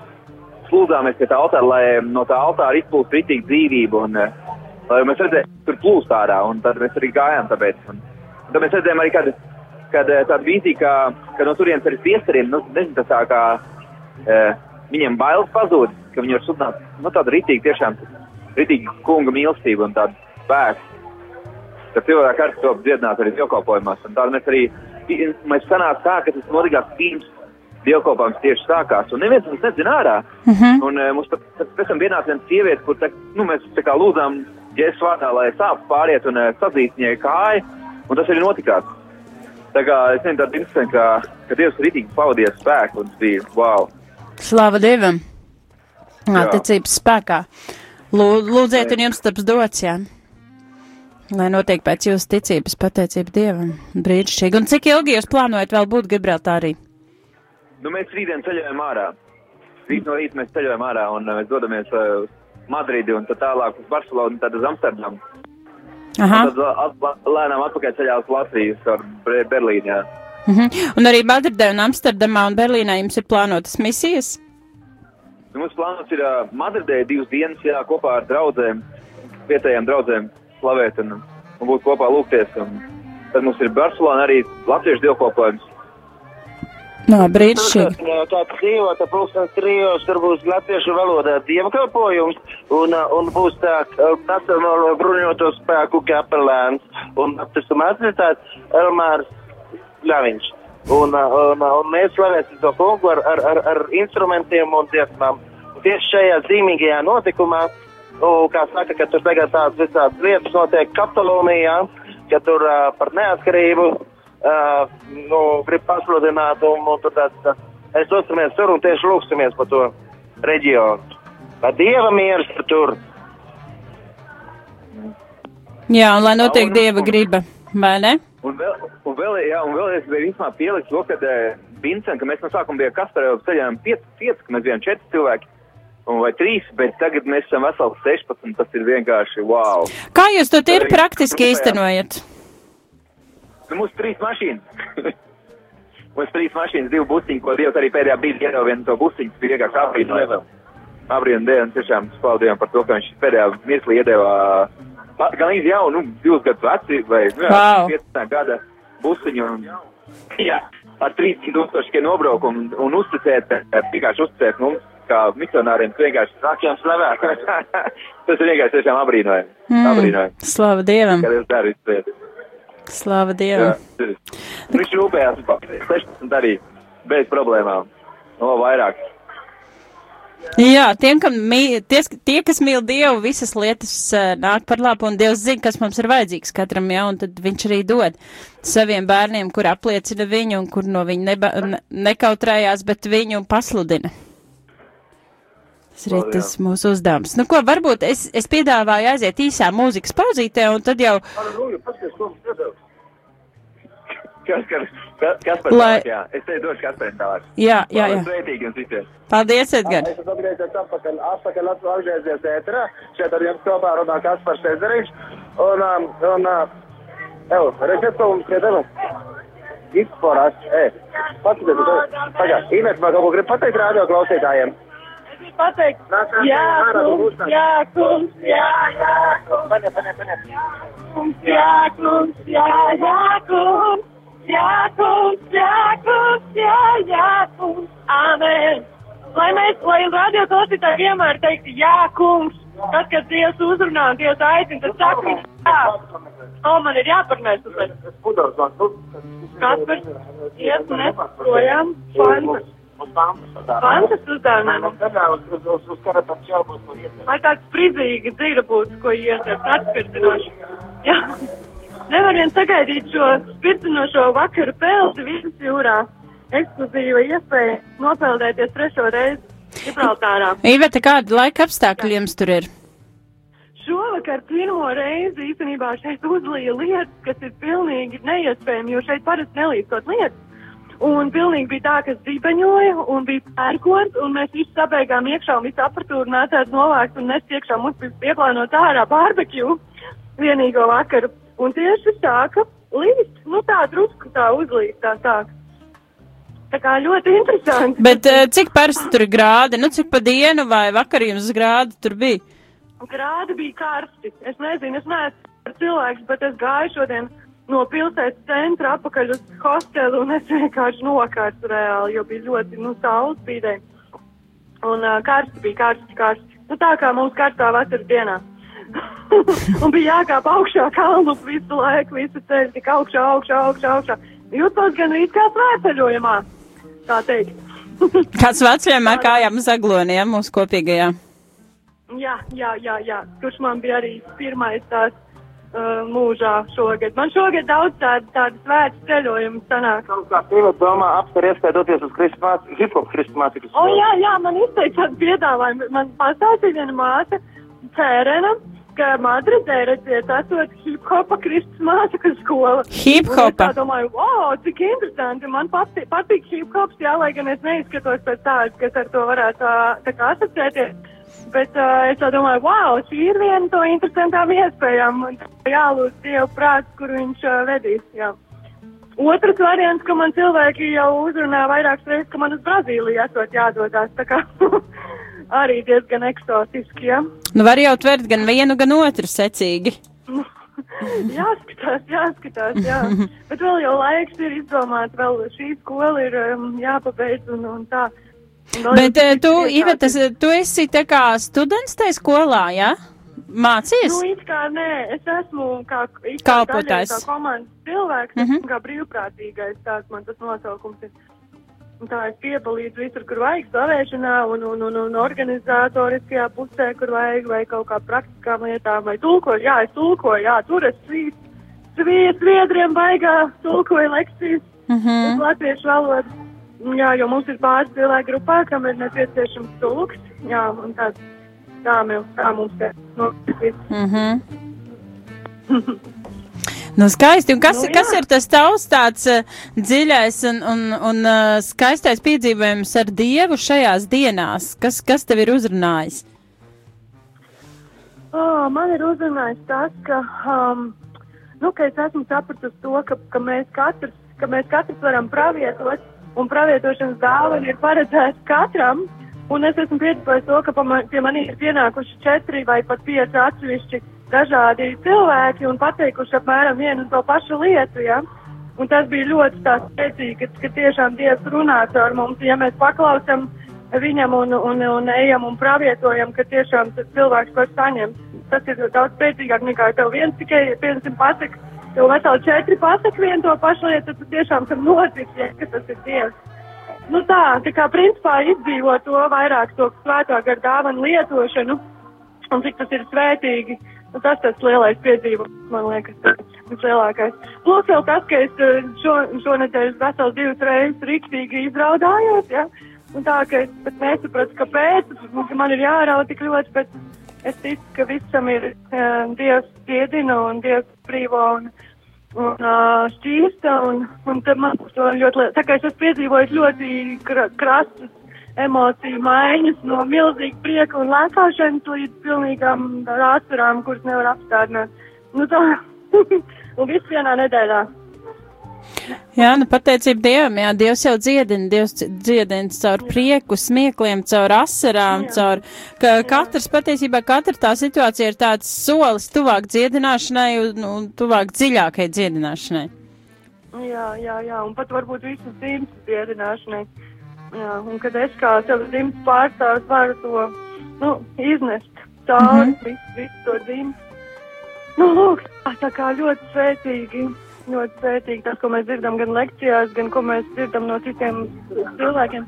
[SPEAKER 6] slūdzāmies pie tā altāra, lai no tā altāra izplūst ritīgi dzīvība, un uh, mēs redzējām, tur plūst ārā, un tad mēs arī gājām tāpēc. Un, un tad mēs redzējām arī, kad, kad eh, tāda vīzija, ka, ka no turienes arī priesteriem, nu, nezinu, tas tā kā uh, viņiem bailes pazūd, ka viņi var sudināt, nu, tādu ritīgi, tiešām, ritīgi kunga mīlestību un tādu spēku. Tad cilvēki arī to dziedināt arī dievkalpojumās. Un tāda mēs arī, mēs sanāca tā, ka tas notikās pirms dievkalpojums tieši sākās. Un neviens mums nezina ārā.
[SPEAKER 1] Uh -huh.
[SPEAKER 6] Un uh, mums pēc tam vienā viena sieviete, kur, tā, nu, mēs tā kā lūdzām Jēzus vārdā, lai sāpes pāriet un uh, sadzīst viņai kāju. Un tas arī notikās. Tā kā es nezinu, tāda interesanta, ka, ka Dievs ritīgi pavadīja spēku un tas bija wow.
[SPEAKER 1] Slāva Dievam! Jā,
[SPEAKER 6] Jā.
[SPEAKER 1] ticības spēkā. Lū- Lūdziet, un jums taps dots, jā. Lai notiek pēc jūsu ticības pateicība Dievam. Brīnišķīgi. Un cik ilgi jūs plānojat vēl būt Gibraltārī?
[SPEAKER 6] Nu, mēs rītdien ceļojam ārā. Rīt no rīta mēs ceļojam ārā un uh, mēs dodamies uz Madridi un tad tālāk uz Barcelonu un tad uz Amsterdamu.
[SPEAKER 1] Aha.
[SPEAKER 6] Un tad uh, lēnām atpakaļ ceļā uz Latviju, ar Berlīnu. jā.
[SPEAKER 1] Mhm. Un arī Madridē un Amsterdamā un Berlīnā jums ir plānotas misijas?
[SPEAKER 6] Mums plānots ir uh, Madridē divas dienas, jā, kopā ar draugiem, vietējām draugiem slavēt un, un būt kopā lūgties. Un tad mums ir Barcelona arī latviešu dievkalpojums.
[SPEAKER 1] Nā, brīnišķīgi.
[SPEAKER 10] Tāds dzīvota pulkstens trijos, tur būs latviešu valodā dievkalpojums un, uh, un būs tā uh, Nacionālo bruņoto spēku kapelāns un baptistu mācītājs Elmārs Ļaviņš. Un, uh, un, un mēs slavēsim to kungu ar, ar, ar, ar instrumentiem un dziesmām. Un tieši šajā zīmīgajā notikumā, nu, kā saka, ka tur tagad tādas visādas lietas notiek Katalonijā, ka tur uh, par neatkarību uh, nu, grib pasludināt, un, un tur tāds, tāds, mēs dosimies tur un tieši lūksimies par to reģionu. Lai Dieva miers ir tur.
[SPEAKER 1] Jā, un lai notiek
[SPEAKER 6] Un-
[SPEAKER 1] Dieva griba, vai ne?
[SPEAKER 6] Un vēl, un vēl, jā, un vēl es biju pielikt to, ka uh, Vincent, ka mēs no sākuma bijām Kasparē ceļām 5, 5, ka mēs bijām 4 cilvēki. Un vai 3, bet tagad mēs esam veseli 16. Tas ir vienkārši wow.
[SPEAKER 1] Kā jūs to ir
[SPEAKER 6] Arī
[SPEAKER 1] praktiski īstenojat?
[SPEAKER 6] Nu, mums trīs mašīnas. mums trīs mašīnas, divi busiņi, ko Dievs arī pēdējā brīdī iedeva vienu to busiņu. Tas bija vienkārši apbrīnojami. Abrīna Dievam tiešām spaldījām par to, ka viņš pēdējā mirklī iedeva gan līdz jau, nu, divus gadus veci vai nu, jā,
[SPEAKER 1] Wow.
[SPEAKER 6] 15 gada busiņu. Un, jā, ar 30 tūkstošiem nobraukumu un, un uzticēt, eh, vienkārši uzticēt mums, kā misionāriem, ka vienkārši sākām slavēt. Tas ir vienkārši tiešām abrīnojami. Mm. Abrīnojami.
[SPEAKER 1] Slava Dievam!
[SPEAKER 6] Lietas.
[SPEAKER 1] Slava
[SPEAKER 6] Jā,
[SPEAKER 1] Dievam!
[SPEAKER 6] ir. Viņš rūpējās par 16 arī bez problēmām. No vairāk.
[SPEAKER 1] Jā, tiem, kam mī, ties, tie, kas mīl Dievu, visas lietas uh, nāk par labu, un Dievs zina, kas mums ir vajadzīgs katram, jā, un tad viņš arī dod saviem bērniem, kur apliecina viņu, un kur no viņa neba, ne, nekautrējās, bet viņu pasludina. Tas arī
[SPEAKER 6] Vēl, jā.
[SPEAKER 1] tas mūsu uzdevums. Nu, ko, varbūt es, es piedāvāju aiziet īsā mūzikas pauzītē, un tad jau,
[SPEAKER 6] Kas, kas, kas, kas par
[SPEAKER 1] Lai-
[SPEAKER 6] jā. Es te došu kas par tālāk.
[SPEAKER 1] jā, jā, jā.
[SPEAKER 6] Sveitīgi jums visiem.
[SPEAKER 1] Paldies, Edgar.
[SPEAKER 10] Es esmu atgriezies atpakaļ, atpakaļ atgriezies ēterā. Šeit ar jums kopā runā Kaspars Ezeriņš. Un, um, un, uh, evo, redziet, ko mums iedeva? Izporās, e,
[SPEAKER 5] Paskaties, pagaid, Ines, man kaut ko grib pateikt rādio klausītājiem.
[SPEAKER 7] Pateikt, jā, kungs, jā, kungs, jā, jā, kungs,
[SPEAKER 5] paņem.
[SPEAKER 7] kungs, jā, kungs, jā, jā, kungs, jā, kungs, jā, kungs, jā, jā, kungs, amen. Lai mēs, lai radio klausītāji vienmēr teiktu, jā, kungs, tad, kad Dievs uzrunā un Dievs aicina, tad saka, jā. O, man ir jāparnēs uz
[SPEAKER 5] man, nu,
[SPEAKER 7] Kaspars, iet, ne, projām, fantas, fantas uzdevumiem.
[SPEAKER 5] Uz kara tam čelbos no ietver.
[SPEAKER 7] Lai tāds prizīga dzīve būtu, ko ietver, atspirtinoši. Jā. Nevar vien sagaidīt šo spirtinošo vakaru peldi vidus jūrā. Ekskluzīva iespēja nopeldēties trešo reizi Gibraltārā.
[SPEAKER 1] Iveta, kāda laika apstākļi jums tur ir?
[SPEAKER 7] Šovakar pirmo reizi īstenībā šeit uzlīja lietas, kas ir pilnīgi neiespējami, jo šeit parasti nelīdzot lietas. Un pilnīgi bija tā, ka zibeņoja un bija pērkons, un mēs visi sabeigām iekšā un visu apatūru nācās novākt un nest iekšā. Mums bija pieplānot ārā barbekju vienīgo vakaru. Un tieši sāka līst, nu tā drusku tā uzlīst, tā sāk. Tā kā ļoti interesanti.
[SPEAKER 1] Bet eh, cik parasti tur ir grādi? Nu, cik pa dienu vai vakar jums grādi tur bija?
[SPEAKER 7] Grādi bija karsti. Es nezinu, es neesmu cilvēks, bet es gāju šodien no pilsētas centra apakaļ uz hostelu un es vienkārši nokārtu reāli, jo bija ļoti, nu, saules spīdē. Un uh, karsti bija karsti, karsti. Nu, tā kā mums karstā vasaras dienā. un bija jākāp augšā kalnu visu laiku, visu ceļu, tik augšā, augšā, augšā, augšā. Jūtos gan rīt kā svētceļojumā, tā teikt.
[SPEAKER 1] Kāds vecajam ar kājām uz agloniem mūsu kopīgajā?
[SPEAKER 7] Jā, jā, jā, jā. Kurš man bija arī pirmais tās uh, mūžā šogad. Man šogad daudz tādu, tādu svētu ceļojumu sanāk.
[SPEAKER 5] Kā sieviete domā, apsver iespēju doties uz kristumāts, hip-hop kristumātikas.
[SPEAKER 7] O, jā, jā, man izteica tādu piedāvājumu. Man pastāstīja viena māte, Cērena, ka Madridē, redziet, esot hip-hopa Kristus mācekļu skola.
[SPEAKER 1] Hip-hopa?
[SPEAKER 7] Es domāju, wow, cik interesanti. Man patīk, patīk hip-hops, jā, lai gan es neizskatos pēc tādas, kas ar to varētu tā, tā kā asociēties. Bet uh, es domāju, wow, šī ir viena no interesantām iespējām. Jālūdz Dievu prāts, kur viņš uh, vedīs. Jā. Otrs variants, ka man cilvēki jau uzrunā vairākas reizes, ka man uz Brazīliju esot jādodas. Tā kā arī diezgan eksotiski, jā.
[SPEAKER 1] Nu, var jau tvert gan vienu, gan otru secīgi.
[SPEAKER 7] jāskatās, jāskatās, jā. Bet vēl jau laiks ir izdomāt, vēl šī skola ir um, jāpabeidz un, un tā. Un vēl
[SPEAKER 1] Bet
[SPEAKER 7] jau
[SPEAKER 1] eh, tu,
[SPEAKER 7] priecāts
[SPEAKER 1] Iveta, tas- tu esi tā kā students tajā skolā, jā? Ja? Mācies?
[SPEAKER 7] Nu, it kā nē, es esmu kā, it
[SPEAKER 1] Kalpotājs.
[SPEAKER 7] kā komandas cilvēks, mm. -hmm. kā brīvprātīgais, tāds man tas nosaukums ir. Un tā es piedalīju visur, kur vajag slavēšanā un, un, un, un organizatoriskajā pusē, kur vajag, vai kaut kā praktiskām lietām, vai tulkoju, jā, es tulkoju, jā, tur es svīt, svīt, sviedriem baigā, tulkoju lekcijas uz
[SPEAKER 1] Mhm.
[SPEAKER 7] latviešu valodu. Jā, jo mums ir pāris cilvēku grupā, kam ir nepieciešams tulks, jā, un tā, tā, mēs, tā mums te notiek.
[SPEAKER 1] Mhm. Nu, skaisti. Un kas,
[SPEAKER 7] Nu,
[SPEAKER 1] nu, kas
[SPEAKER 7] jā.
[SPEAKER 1] ir tas tavs tāds uh, dziļais un, un, un uh, skaistais piedzīvojums ar Dievu šajās dienās? Kas, kas tev ir uzrunājis?
[SPEAKER 7] Oh, man ir uzrunājis tas, ka, um, nu, ka es esmu sapratusi to, ka, ka, mēs katrs, ka mēs katrs varam pravietot, un pravietošanas dāvana ir paredzēta katram. Un es esmu piedzīvojis to, ka pie manī ir pienākuši četri vai pat pieci atsevišķi dažādi cilvēki un pateikuši apmēram vienu un to pašu lietu. Ja? Un tas bija ļoti spēcīgi, ka, ka tiešām Dievs runā caur mums, ja mēs paklausam viņam un, un, un ejam un pravietojam, ka tiešām cilvēks var saņemt. Tas ir daudz spēcīgāk nekā tev viens tikai, piemēram, pasaka, tev veseli četri pasaka vienu to pašu lietu, tad tiešām tam notici, ja, ka tas ir Dievs. Nu tā, tā kā principā izdzīvo to vairāk to svētā gar dāvanu lietošanu un cik tas ir svētīgi. Nu, tas tas lielais piedzīvojums, man liekas, tas vislielākais. Plus vēl tas, ka es eh, šo, šonedēļ vesels divas reizes rīktīgi izraudājos, ja? Un tā, ka es pat nesapratu, kāpēc, man ir jārauda tik ļoti, bet es ticu, ka visam ir uh, Dievs piedina un Dievs brīvo un, un uh, šķīsta, un, un man to ļoti, tā kā es esmu piedzīvojis ļoti kra, krastas emociju maiņas no milzīga prieka un lēkāšanas līdz pilnīgām rāsturām, kuras nevar apstādināt. Nu tā, un viss vienā nedēļā.
[SPEAKER 1] Jā, nu pateicība Dievam, jā, Dievs jau dziedina, Dievs dziedina caur prieku, smiekliem, caur asarām, caur, ka katrs patiesībā, katra tā situācija ir tāds solis tuvāk dziedināšanai un, un tuvāk dziļākai dziedināšanai.
[SPEAKER 11] Jā, jā, jā, un pat varbūt visas dzimtas dziedināšanai. Jā, un kad es kā savas dzimtas pārstāvs varu to, nu, iznest cauri, mm -hmm. visu, visu to dzimtu. Nu, lūk, tā, kā ļoti svētīgi, ļoti svētīgi tas, ko mēs dzirdam gan lekcijās, gan ko mēs dzirdam no citiem cilvēkiem.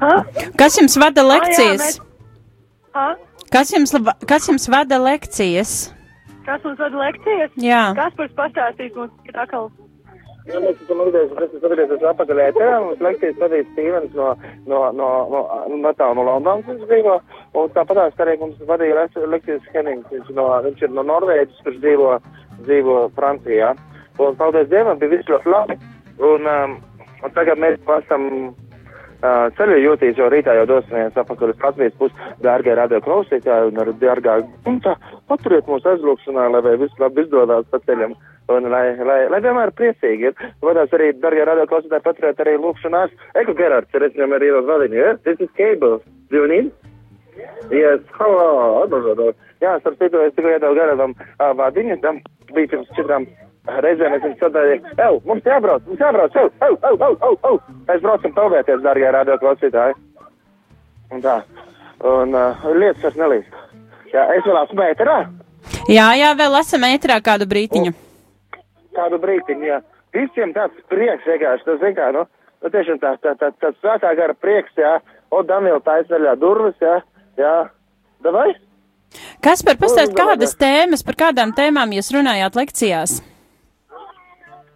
[SPEAKER 11] Ha?
[SPEAKER 1] Kas jums vada
[SPEAKER 11] Ah, jā,
[SPEAKER 1] lekcijas?
[SPEAKER 11] mēs-?
[SPEAKER 1] Kas jums, kas jums vada lekcijas?
[SPEAKER 11] Kas mums vada lekcijas?
[SPEAKER 1] Jā.
[SPEAKER 11] Kas par pastāstīs mums ir atkal?
[SPEAKER 5] Jā, mēs esam atgriezušies, atpakaļ ēterā, mums lekcijas vadīja Stīvens no, no, no, no, no tā no Londonas viņš dzīvo, un tāpatās arī mums vadīja lek- lekcijas Hennings, viņš, no, viņš ir no Norvēģis, kurš dzīvo, dzīvo Francijā. Un paldies Dievam, bija viss ļoti labi, un, um, un tagad mēs esam Uh, ceļu jūtīs, jo rītā jau dosimies apakaļ uz Latvijas pusi, dārgie radio klausītāji un dārgā, tā, paturiet mūs aizlūkšanā, lai viss labi izdodās pa ceļam, un lai, lai, lai vienmēr priecīgi ir. Vadās arī, dārgie radio klausītāji, paturiet arī lūkšanās. Eko Gerards, ir es viņam arī ievadu vadiņu, yeah? This is cable. Do you need? Yes, hello, atbildot. Jā, starp citu, es tikai iedevu Gerardam uh, vadiņu, tam bija pirms četrām reizēm, es viņu sadēju, ew, mums jābrauc, mums jābrauc, ew, ew, ew, ew, ew. Mēs braucam pelnēties, dārgie radio klausītāji. Un tā, un uh, lietas vairs nelīst. Jā, es vēl esmu ēterā,
[SPEAKER 1] Jā, jā, vēl esam ētrā kādu brītiņu.
[SPEAKER 5] kādu brītiņu, jā. Visiem tāds prieks vienkārši, tas zin kā, nu, nu tiešām tā, tā, tā, tāds svētā gara prieks, jā. O, Daniela taisveļā durvis, jā, jā. Davai?
[SPEAKER 1] Kas par pastāst, kādas tēmas, par kādām tēmām jūs runājāt lekcijās?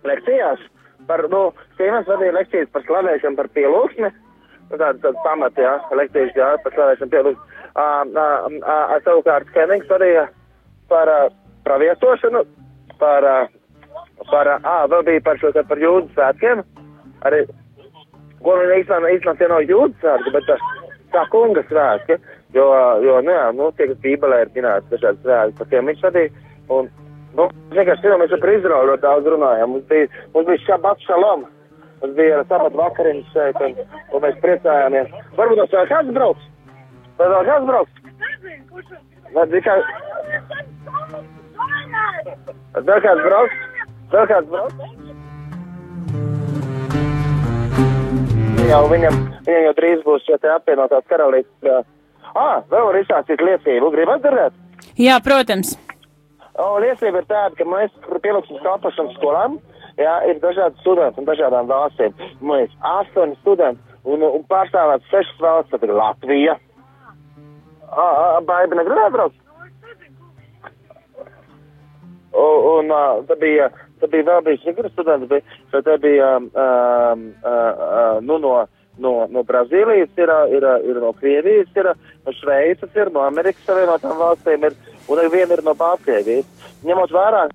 [SPEAKER 5] Lekcijās par, nu, Stīvens vadīja lekcijas par slavēšanu, par pielūgsmi. Nu, tāda, tāda pamata, jā, lekcijas, jā, par slavēšanu, pielūgsmi. Savukārt Kenings vadīja par uh, praviesošanu, par, uh, par, ā, vēl bija par šo, te par jūdu svētkiem. Arī, ko viņi īstenībā, īstenībā nav jūdu svētki, bet uh, tā kunga svētki, jo, jo, nu jā, nu, tie, kas bībelē ir minēts dažādi svētki, par tiem viņš vadīja. Un, Nu, vienkārši mēs jau par Izraelu daudz runājam. Mums bija, mums bija šabat šalom. Mums bija sabat vakariņas šeit, un, un mēs priecājāmies. Varbūt tas vēl kāds brauks? Vai vēl kāds brauks? Vai tikai... Vēl kāds brauks? Vēl kāds brauks? Jau viņam, viņam jau drīz būs šie te apvienotās karalītes. ā, Ah, vēl var izsāstīt liecību. Gribat dzirdēt?
[SPEAKER 1] Jā, protams.
[SPEAKER 5] O, liecība ir tāda, ka mēs pielūgsim kalpošanas skolām, jā, ir dažādi studenti un dažādām valstīm. Mēs astoņi studenti un, un pārstāvēt sešas valsts, tad ir Latvija. Baiba negribēja braukt? Un uh, tad bija, tad bija vēl bijis Nigras studenti, bija, tad bija, um, um, uh, uh, nu, no, no, no Brazīlijas ir, ir, ir no Krievijas, ir, no Šveices ir, no Amerikas Savienotām valstīm ir, un viena ir no Baltkrievijas. Ņemot vērā,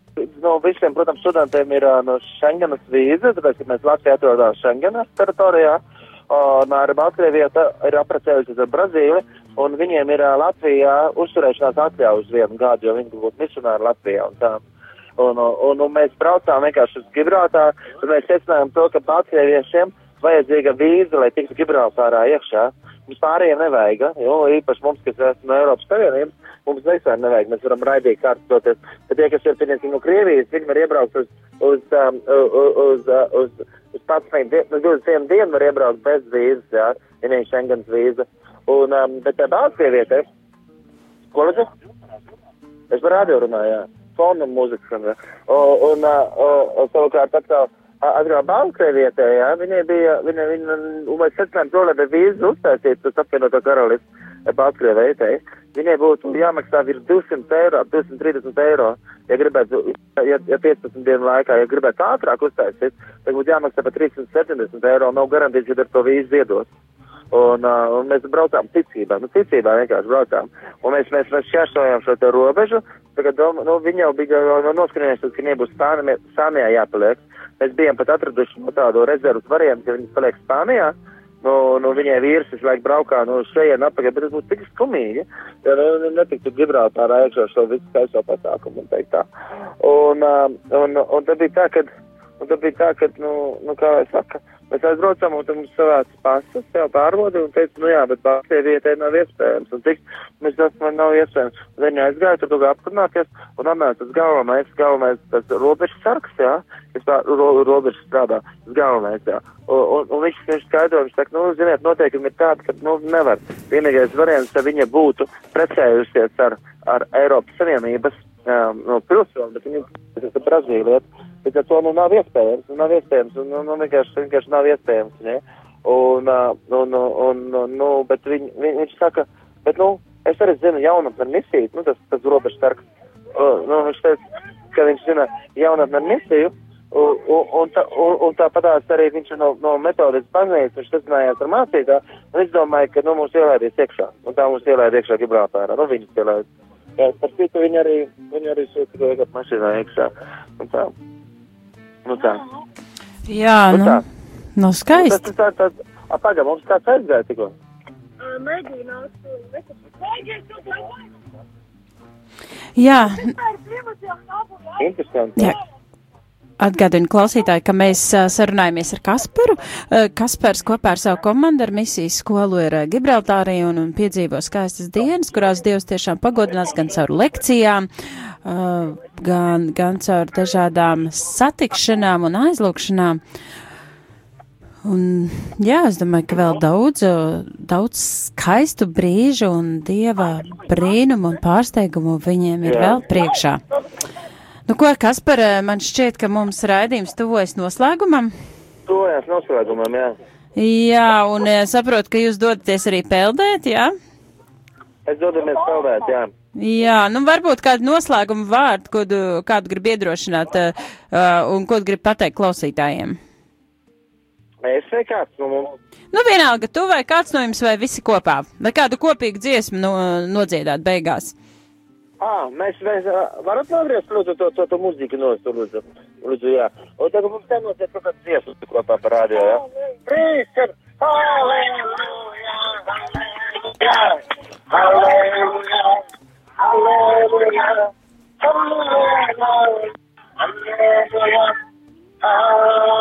[SPEAKER 5] no visiem, protams, studentiem ir no Schengenas vīza, tāpēc, ka mēs Latvijā atrodām Schengenas teritorijā, un arī Baltkrievija ir aprecējusies ar Brazīli, un viņiem ir Latvijā uzturēšanās atļauja uz vienu gadu, jo viņi grib būt misionāri Latvijā un tā. Un, un, un mēs braucām vienkārši uz Gibraltāru, un mēs secinājām to, ka Baltkrieviešiem vajadzīga vīza, lai tiktu Gibraltārā iekšā. Mums pārējiem nevajag, jo īpaši mums, kas esam no Eiropas Savienības, mums vispār nevajag, mēs varam raidīgi kārtoties. Bet tie, kas ir, pieņemsim, no Krievijas, viņi var iebraukt uz, uz, um, uz, uz, uz, uz 11 dienu, 21 dienu var iebraukt bez vīzas, jā, ja ne Schengens vīza. Un, um, bet tā Baltkrievietē, ko lūdzu? Es par radio runāju, jā. Fonu mūziku skan. Un, un savukārt atkal, atkal Baltkrievietē, jā, viņai bija, viņa, viņa, un mēs secinājām lai bija vīzu uztaisīt uz apvienoto karalistu Baltkrievietē. Viņai būtu jāmaksā virs 200 eiro, 230 eiro, ja gribētu, ja, ja 15 dienu laikā, ja gribētu ātrāk uztaisīt, tad būtu jāmaksā par 370 eiro, nav garantīts, ka ar to vīzu iedos. Un, uh, un mēs braucām ticībā, nu ticībā vienkārši braucām. Un mēs, mēs, mēs šķērsojām šo te robežu, tagad doma, nu, viņi jau bija jau noskrinājuši, ka viņiem būs Spānijā, Spānijā jāpaliek. Mēs bijām pat atraduši no tādu rezervas variantu, ka viņi paliek Spānijā. Nu, nu, viņai vīrs visu laiku braukā no šejienes apakaļ, bet tas būtu tik skumīgi, ja nu, netiktu Gibraltārā iekšā šo visu skaisto pasākumu un teikt tā. Un, uh, un, un tad bija tā, ka Un tad bija tā, ka, nu, nu kā lai saka, mēs aizbraucām un tad mums savāc pasas, jau pārbaudi un teica, nu jā, bet Baltijai vietai nav iespējams. Un tik, mēs tas man nav iespējams. Un viņi aizgāja, tur tur aprunāties un apmēram tas galvenais, galvenais, tas robežas sargs, jā, kas tā ro, robežas strādā, tas galvenais, jā. Un, un, un viņš, viņš skaidro, viņš saka, nu, ziniet, noteikumi ir tādi, ka, nu, nevar. Vienīgais variants, ja viņa būtu precējusies ar, ar Eiropas Savienības um, no pilsoni, bet tas ir Brazīlija, bet ar to, nu, nav iespējams, nu, nav iespējams, un, nu, nu vienkārši, vienkārši nav iespējams, ne? Un, uh, un, un, un, nu, bet viņ, viņ, viņš saka, bet, nu, es arī zinu jaunatnes misiju, nu, tas, tas robežs sargs, uh, nu, viņš teica, ka viņš zina jaunatnes misiju, Un, un, tā, un, un tāpatās arī viņš no, no metodas baznīcas, viņš sazinājās ar mācītā, un es domāju, ka, nu, mums ielaidies iekšā, un tā mums ielaid iekšā Gibraltārā, nu, viņus ielaid. Jā, par citu viņi arī, viņi arī sūta tagad mašīnā iekšā, un tā. Nu, tā.
[SPEAKER 1] Jā,
[SPEAKER 5] Nu,
[SPEAKER 1] nu,
[SPEAKER 5] tā.
[SPEAKER 1] nu
[SPEAKER 5] Tas,
[SPEAKER 1] skaisti.
[SPEAKER 5] tas, tā, tā, a, paga, mums kāds aizgāja tikko.
[SPEAKER 1] Jā,
[SPEAKER 5] Interesanti.
[SPEAKER 1] Jā. Atgādinu klausītāji, ka mēs sarunājamies ar Kasparu. Kaspars kopā ar savu komandu ar misijas skolu ir Gibraltārī un, un piedzīvo skaistas dienas, kurās Dievs tiešām pagodinās gan caur lekcijām, gan, gan caur dažādām satikšanām un aizlūkšanām. Un, jā, es domāju, ka vēl daudz, daudz skaistu brīžu un dieva brīnumu un pārsteigumu viņiem ir vēl priekšā. Nu, ko, Kaspar, man šķiet, ka mums raidījums tuvojas noslēgumam.
[SPEAKER 5] Tojās noslēgumam, jā.
[SPEAKER 1] Jā, un eh, saprotu, ka jūs dodaties arī peldēt, jā?
[SPEAKER 5] Es dodamies peldēt, jā.
[SPEAKER 1] Jā, nu varbūt kādu noslēgumu vārdu, ko tu, kādu grib iedrošināt uh, uh, un ko grib pateikt klausītājiem.
[SPEAKER 5] Es vai kāds no mums?
[SPEAKER 1] Nu, vienalga, tu vai kāds no jums vai visi kopā, vai kādu kopīgu dziesmu no, nodziedāt beigās.
[SPEAKER 5] Ā, mēs, mēs ā, varat nogriezt, lūdzu, to, to, to mūziku nost, lūdzu. Lūdzu, jā. Un tagad mums te notiek kaut kāds dziesmas kopā par radio, jā. Četri. Halleluja, halleluja, halleluja, halleluja, halleluja, halleluja,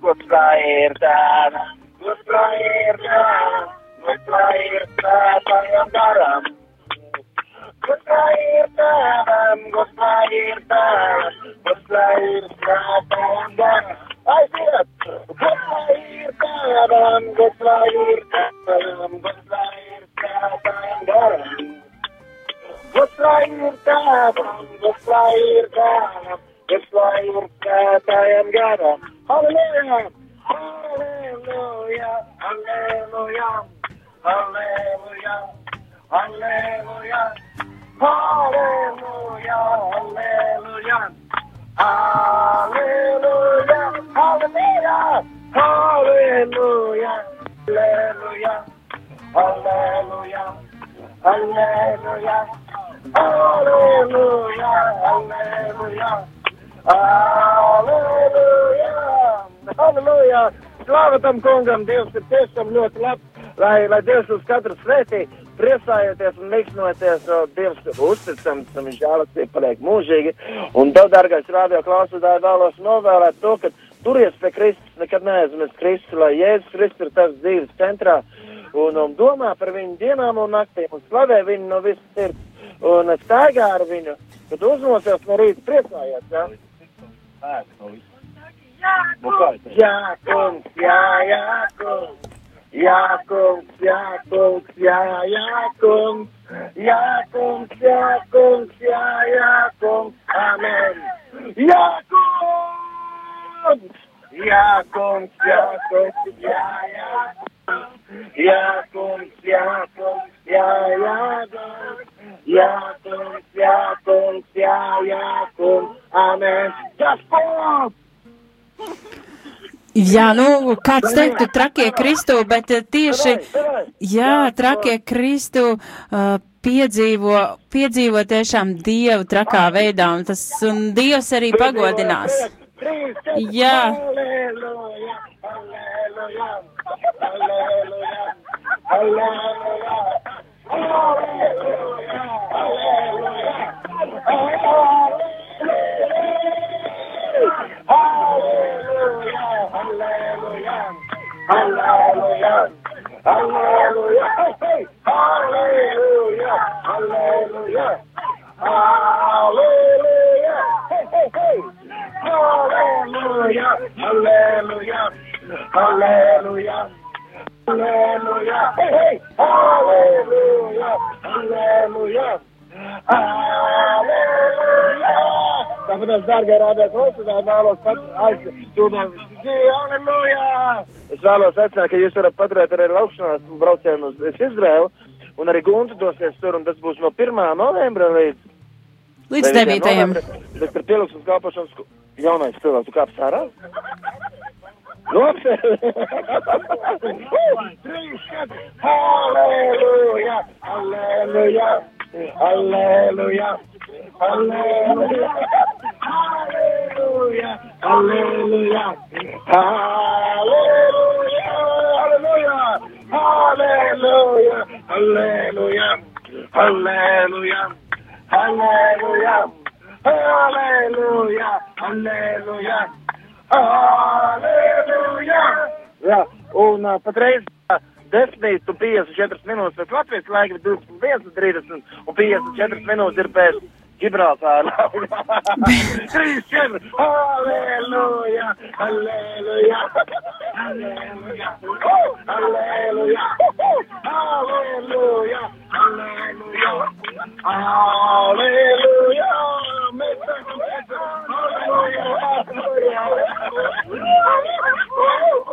[SPEAKER 5] nuestra verdad, nuestra verdad, nuestra verdad, Payandaram. Nuestra verdad, nuestra verdad, nuestra verdad, Payandaram. I see it. Goslairkaram, Goslairkaram, Goslairkaram, Goslairkaram, Goslairkaram, Gudra ir dāvana, gudra ir dāvana, gudra ir svētajam garam. Gudra ir dāvana, gudra ir dāvana, gudra ir Aleluja! Aleluja! Slāva tam kungam! Dievs ir tiešām ļoti labs, lai, lai Dievs uz katru svētī priecājieties un miksnoties, Dievs uzticams, un viņš žēlastība paliek mūžīgi. Un tev, dargais radio klausītāji, vēlos novēlēt to, ka turies pie Kristus, nekad neaizmirst Kristu, lai Jēzus Kristus ir tas dzīves centrā un, un domā par viņu dienām un naktīm un slavē viņu no visas sirds un staigā ar viņu, tad uzmosies no rīta priecājies. Ja? Ah, sorry. Vocal. Yakung, yakung, yakung, yakung, yakung, yakung, yakung, yakung, amen. Yakung! Jā, kungs, jā, kungs, jā, jā. Jā, kungs, jā, kungs, jā, jā, kungs. Jā, kungs, jā, kungs, jā, jā, kungs. Amen. Gaspard!
[SPEAKER 1] Jā, nu, kāds teiktu trakie Kristu, bet eh, tieši, jā, trakie Kristu uh, piedzīvo, piedzīvo tiešām Dievu trakā veidā, un tas, un Dievs arī pagodinās. Jesus.
[SPEAKER 5] Yeah. Hallelujah. Hallelujah. Hallelujah. Hallelujah. Hallelujah. Tāpēc, dārgie rādīt, es vēlos pat aizsūtīt, halleluja! Es vēlos aicināt, ka jūs varat paturēt arī laukšanās braucienu uz Izraēlu, un arī Gunta dosies tur, un tas būs no 1. novembra līdz
[SPEAKER 1] Līdz 9.
[SPEAKER 5] Bet par pielūgsmas kalpošanas jaunais cilvēks, tu kāps ārā? Nu, Halleluja! Halleluja! Halleluja! Halleluja! Halleluja! Halleluja! Halleluja! Halleluja! Halleluja! Halleluja! Halleluja! Halleluja! Halleluja! Jā, un uh, patreiz uh, 10 un 54 minūtes pēc Latvijas laika ir 21.30 un 54 minūtes ir pēc Gibraltar. Uh, Christian, hallelujah, hallelujah, hallelujah, hallelujah, hallelujah, hallelujah, hallelujah,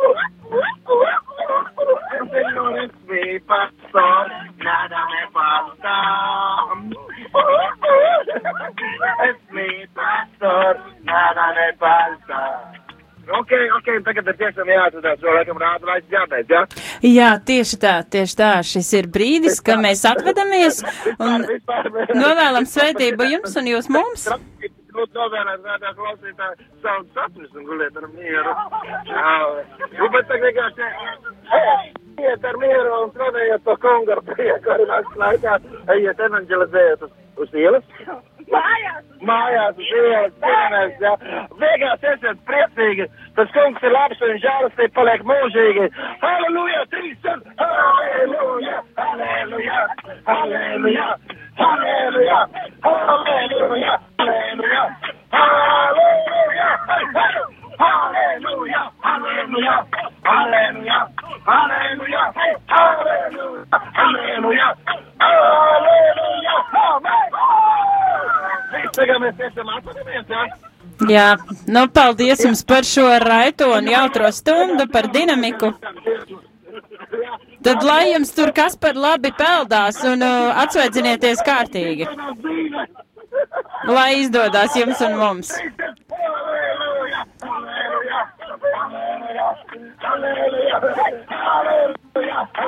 [SPEAKER 5] hallelujah. Ok, tagad ir tiešām jāatcerās, jo laikam rāda laiks jābeidz, jā?
[SPEAKER 1] Jā, tieši tā, tieši tā. Šis ir brīdis, kad mēs atvedamies un novēlam svētību jums un jūs mums.
[SPEAKER 5] Lūdzu, novēlēt rādā klausītāju savu sapnis un guliet ar mieru. Čau. Nu, bet tagad vienkārši iet ar mieru un slavējot to kungu ar prieku arī nakts laikā. Ejiet evanģelizējot uz, uz ielas. Mājās! Mājās, uz ielas, cienēs, jā. Beigās esiet priecīgi. Tas kungs ir labs un žēlastība paliek mūžīgi. Halleluja! Trīsam! Halleluja! Halleluja! Halleluja! Halleluja! Halleluja! Halleluja! Halleluja! Halleluja! Halleluja! Halleluja! Halleluja! Halleluja! Halleluja! Halleluja! Amen! Tagad mēs esam atpakaļ, jā?
[SPEAKER 1] Jā, nu paldies jums par šo raito un jautro stundu, par dinamiku. Tad lai jums tur kas par labi peldās un uh, atsveidzinieties kārtīgi. Lai izdodas jums un mums.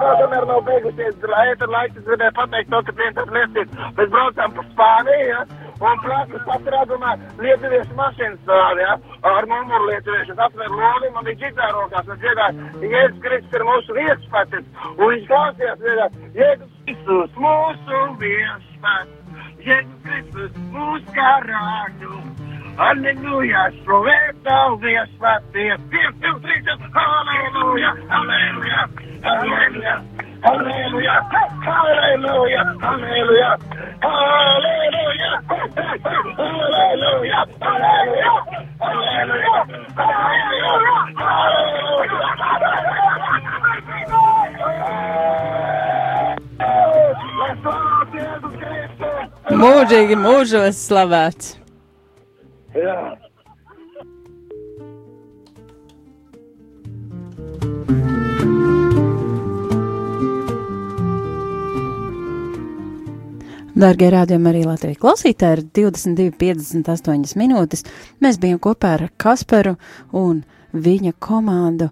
[SPEAKER 5] Apakaļ tomēr nav beigusies. Ēta laiks, es gribēju pateikt to, ka viens tas liecības. Mēs braucām pa Spāniju, ja? Un plāksnes paturēdumā lietuviešu mašīnas stāv, ja? Ar mumuru lietuviešu. Es atveru loli, man bija ģitāra rokās, un dziedāju, Jēzus Kristus ir mūsu viespatis. Un viņš klausījās, dziedāja, Jēzus Kristus mūsu viespatis. Jēzus Kristus mūsu karāļu. Aleluja, slavēt tavu viespaties. 5, 2, 3, halleluja, halleluja, halleluja. Halleluja, halleluja, halleluja, halleluja, halleluja, halleluja, halleluja, halleluja.
[SPEAKER 1] Mūžīgi mūžos slavēts.
[SPEAKER 5] Jā.
[SPEAKER 1] Dārgie rādījumi arī Latvijas klausītāji, ir 22,58 minūtes. Mēs bijām kopā ar Kasparu un viņa komandu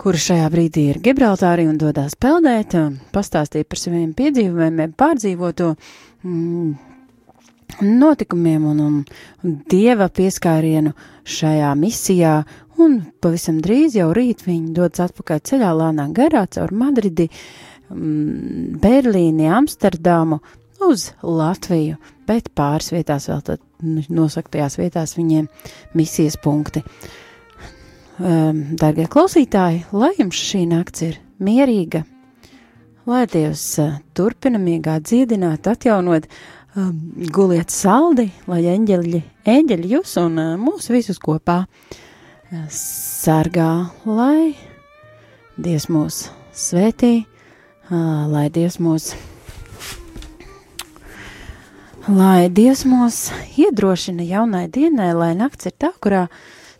[SPEAKER 1] kura šajā brīdī ir Gibraltārī un dodas peldēt, un pastāstīja par saviem piedzīvojumiem, pārdzīvoto mm, notikumiem un, un, un dieva pieskārienu šajā misijā, un pavisam drīz jau rīt viņi dodas atpakaļ ceļā lēnā garā caur Madridi, mm, Berlīni, Amsterdamu uz Latviju, bet pāris vietās vēl tad nosaktajās vietās viņiem misijas punkti. Um, Darbie klausītāji, lai jums šī nakts ir mierīga, lai Dievs uh, turpina miegā dziedināt, atjaunot, um, guliet saldi, lai eņģeļi, eņģeļi jūs un uh, mūs visus kopā uh, sargā, lai Dievs mūs svētī, uh, lai Dievs mūs, lai Dievs mūs iedrošina jaunai dienai, lai nakts ir tā, kurā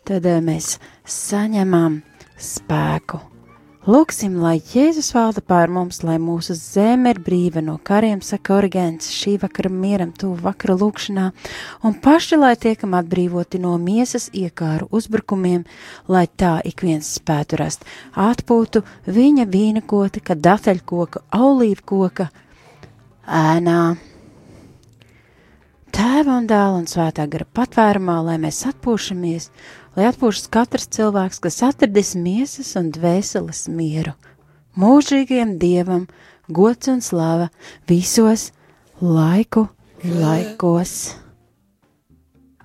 [SPEAKER 1] tad uh, mēs saņemam spēku. Lūksim, lai Jēzus valda pār mums, lai mūsu zeme ir brīva no kariem, saka Origēns, šī vakara mieram, tuvu vakara lūkšanā, un paši, lai tiekam atbrīvoti no miesas iekāru uzbrukumiem, lai tā ik viens spētu rast atpūtu viņa vīna kota, ka dataļkoka, aulīvu koka ēnā. Tēva un dēla un svētā gara patvērumā, lai mēs atpūšamies, lai atpūšas katrs cilvēks, kas atradis miesas un dvēseles mieru. Mūžīgiem dievam gods un slava visos laiku laikos.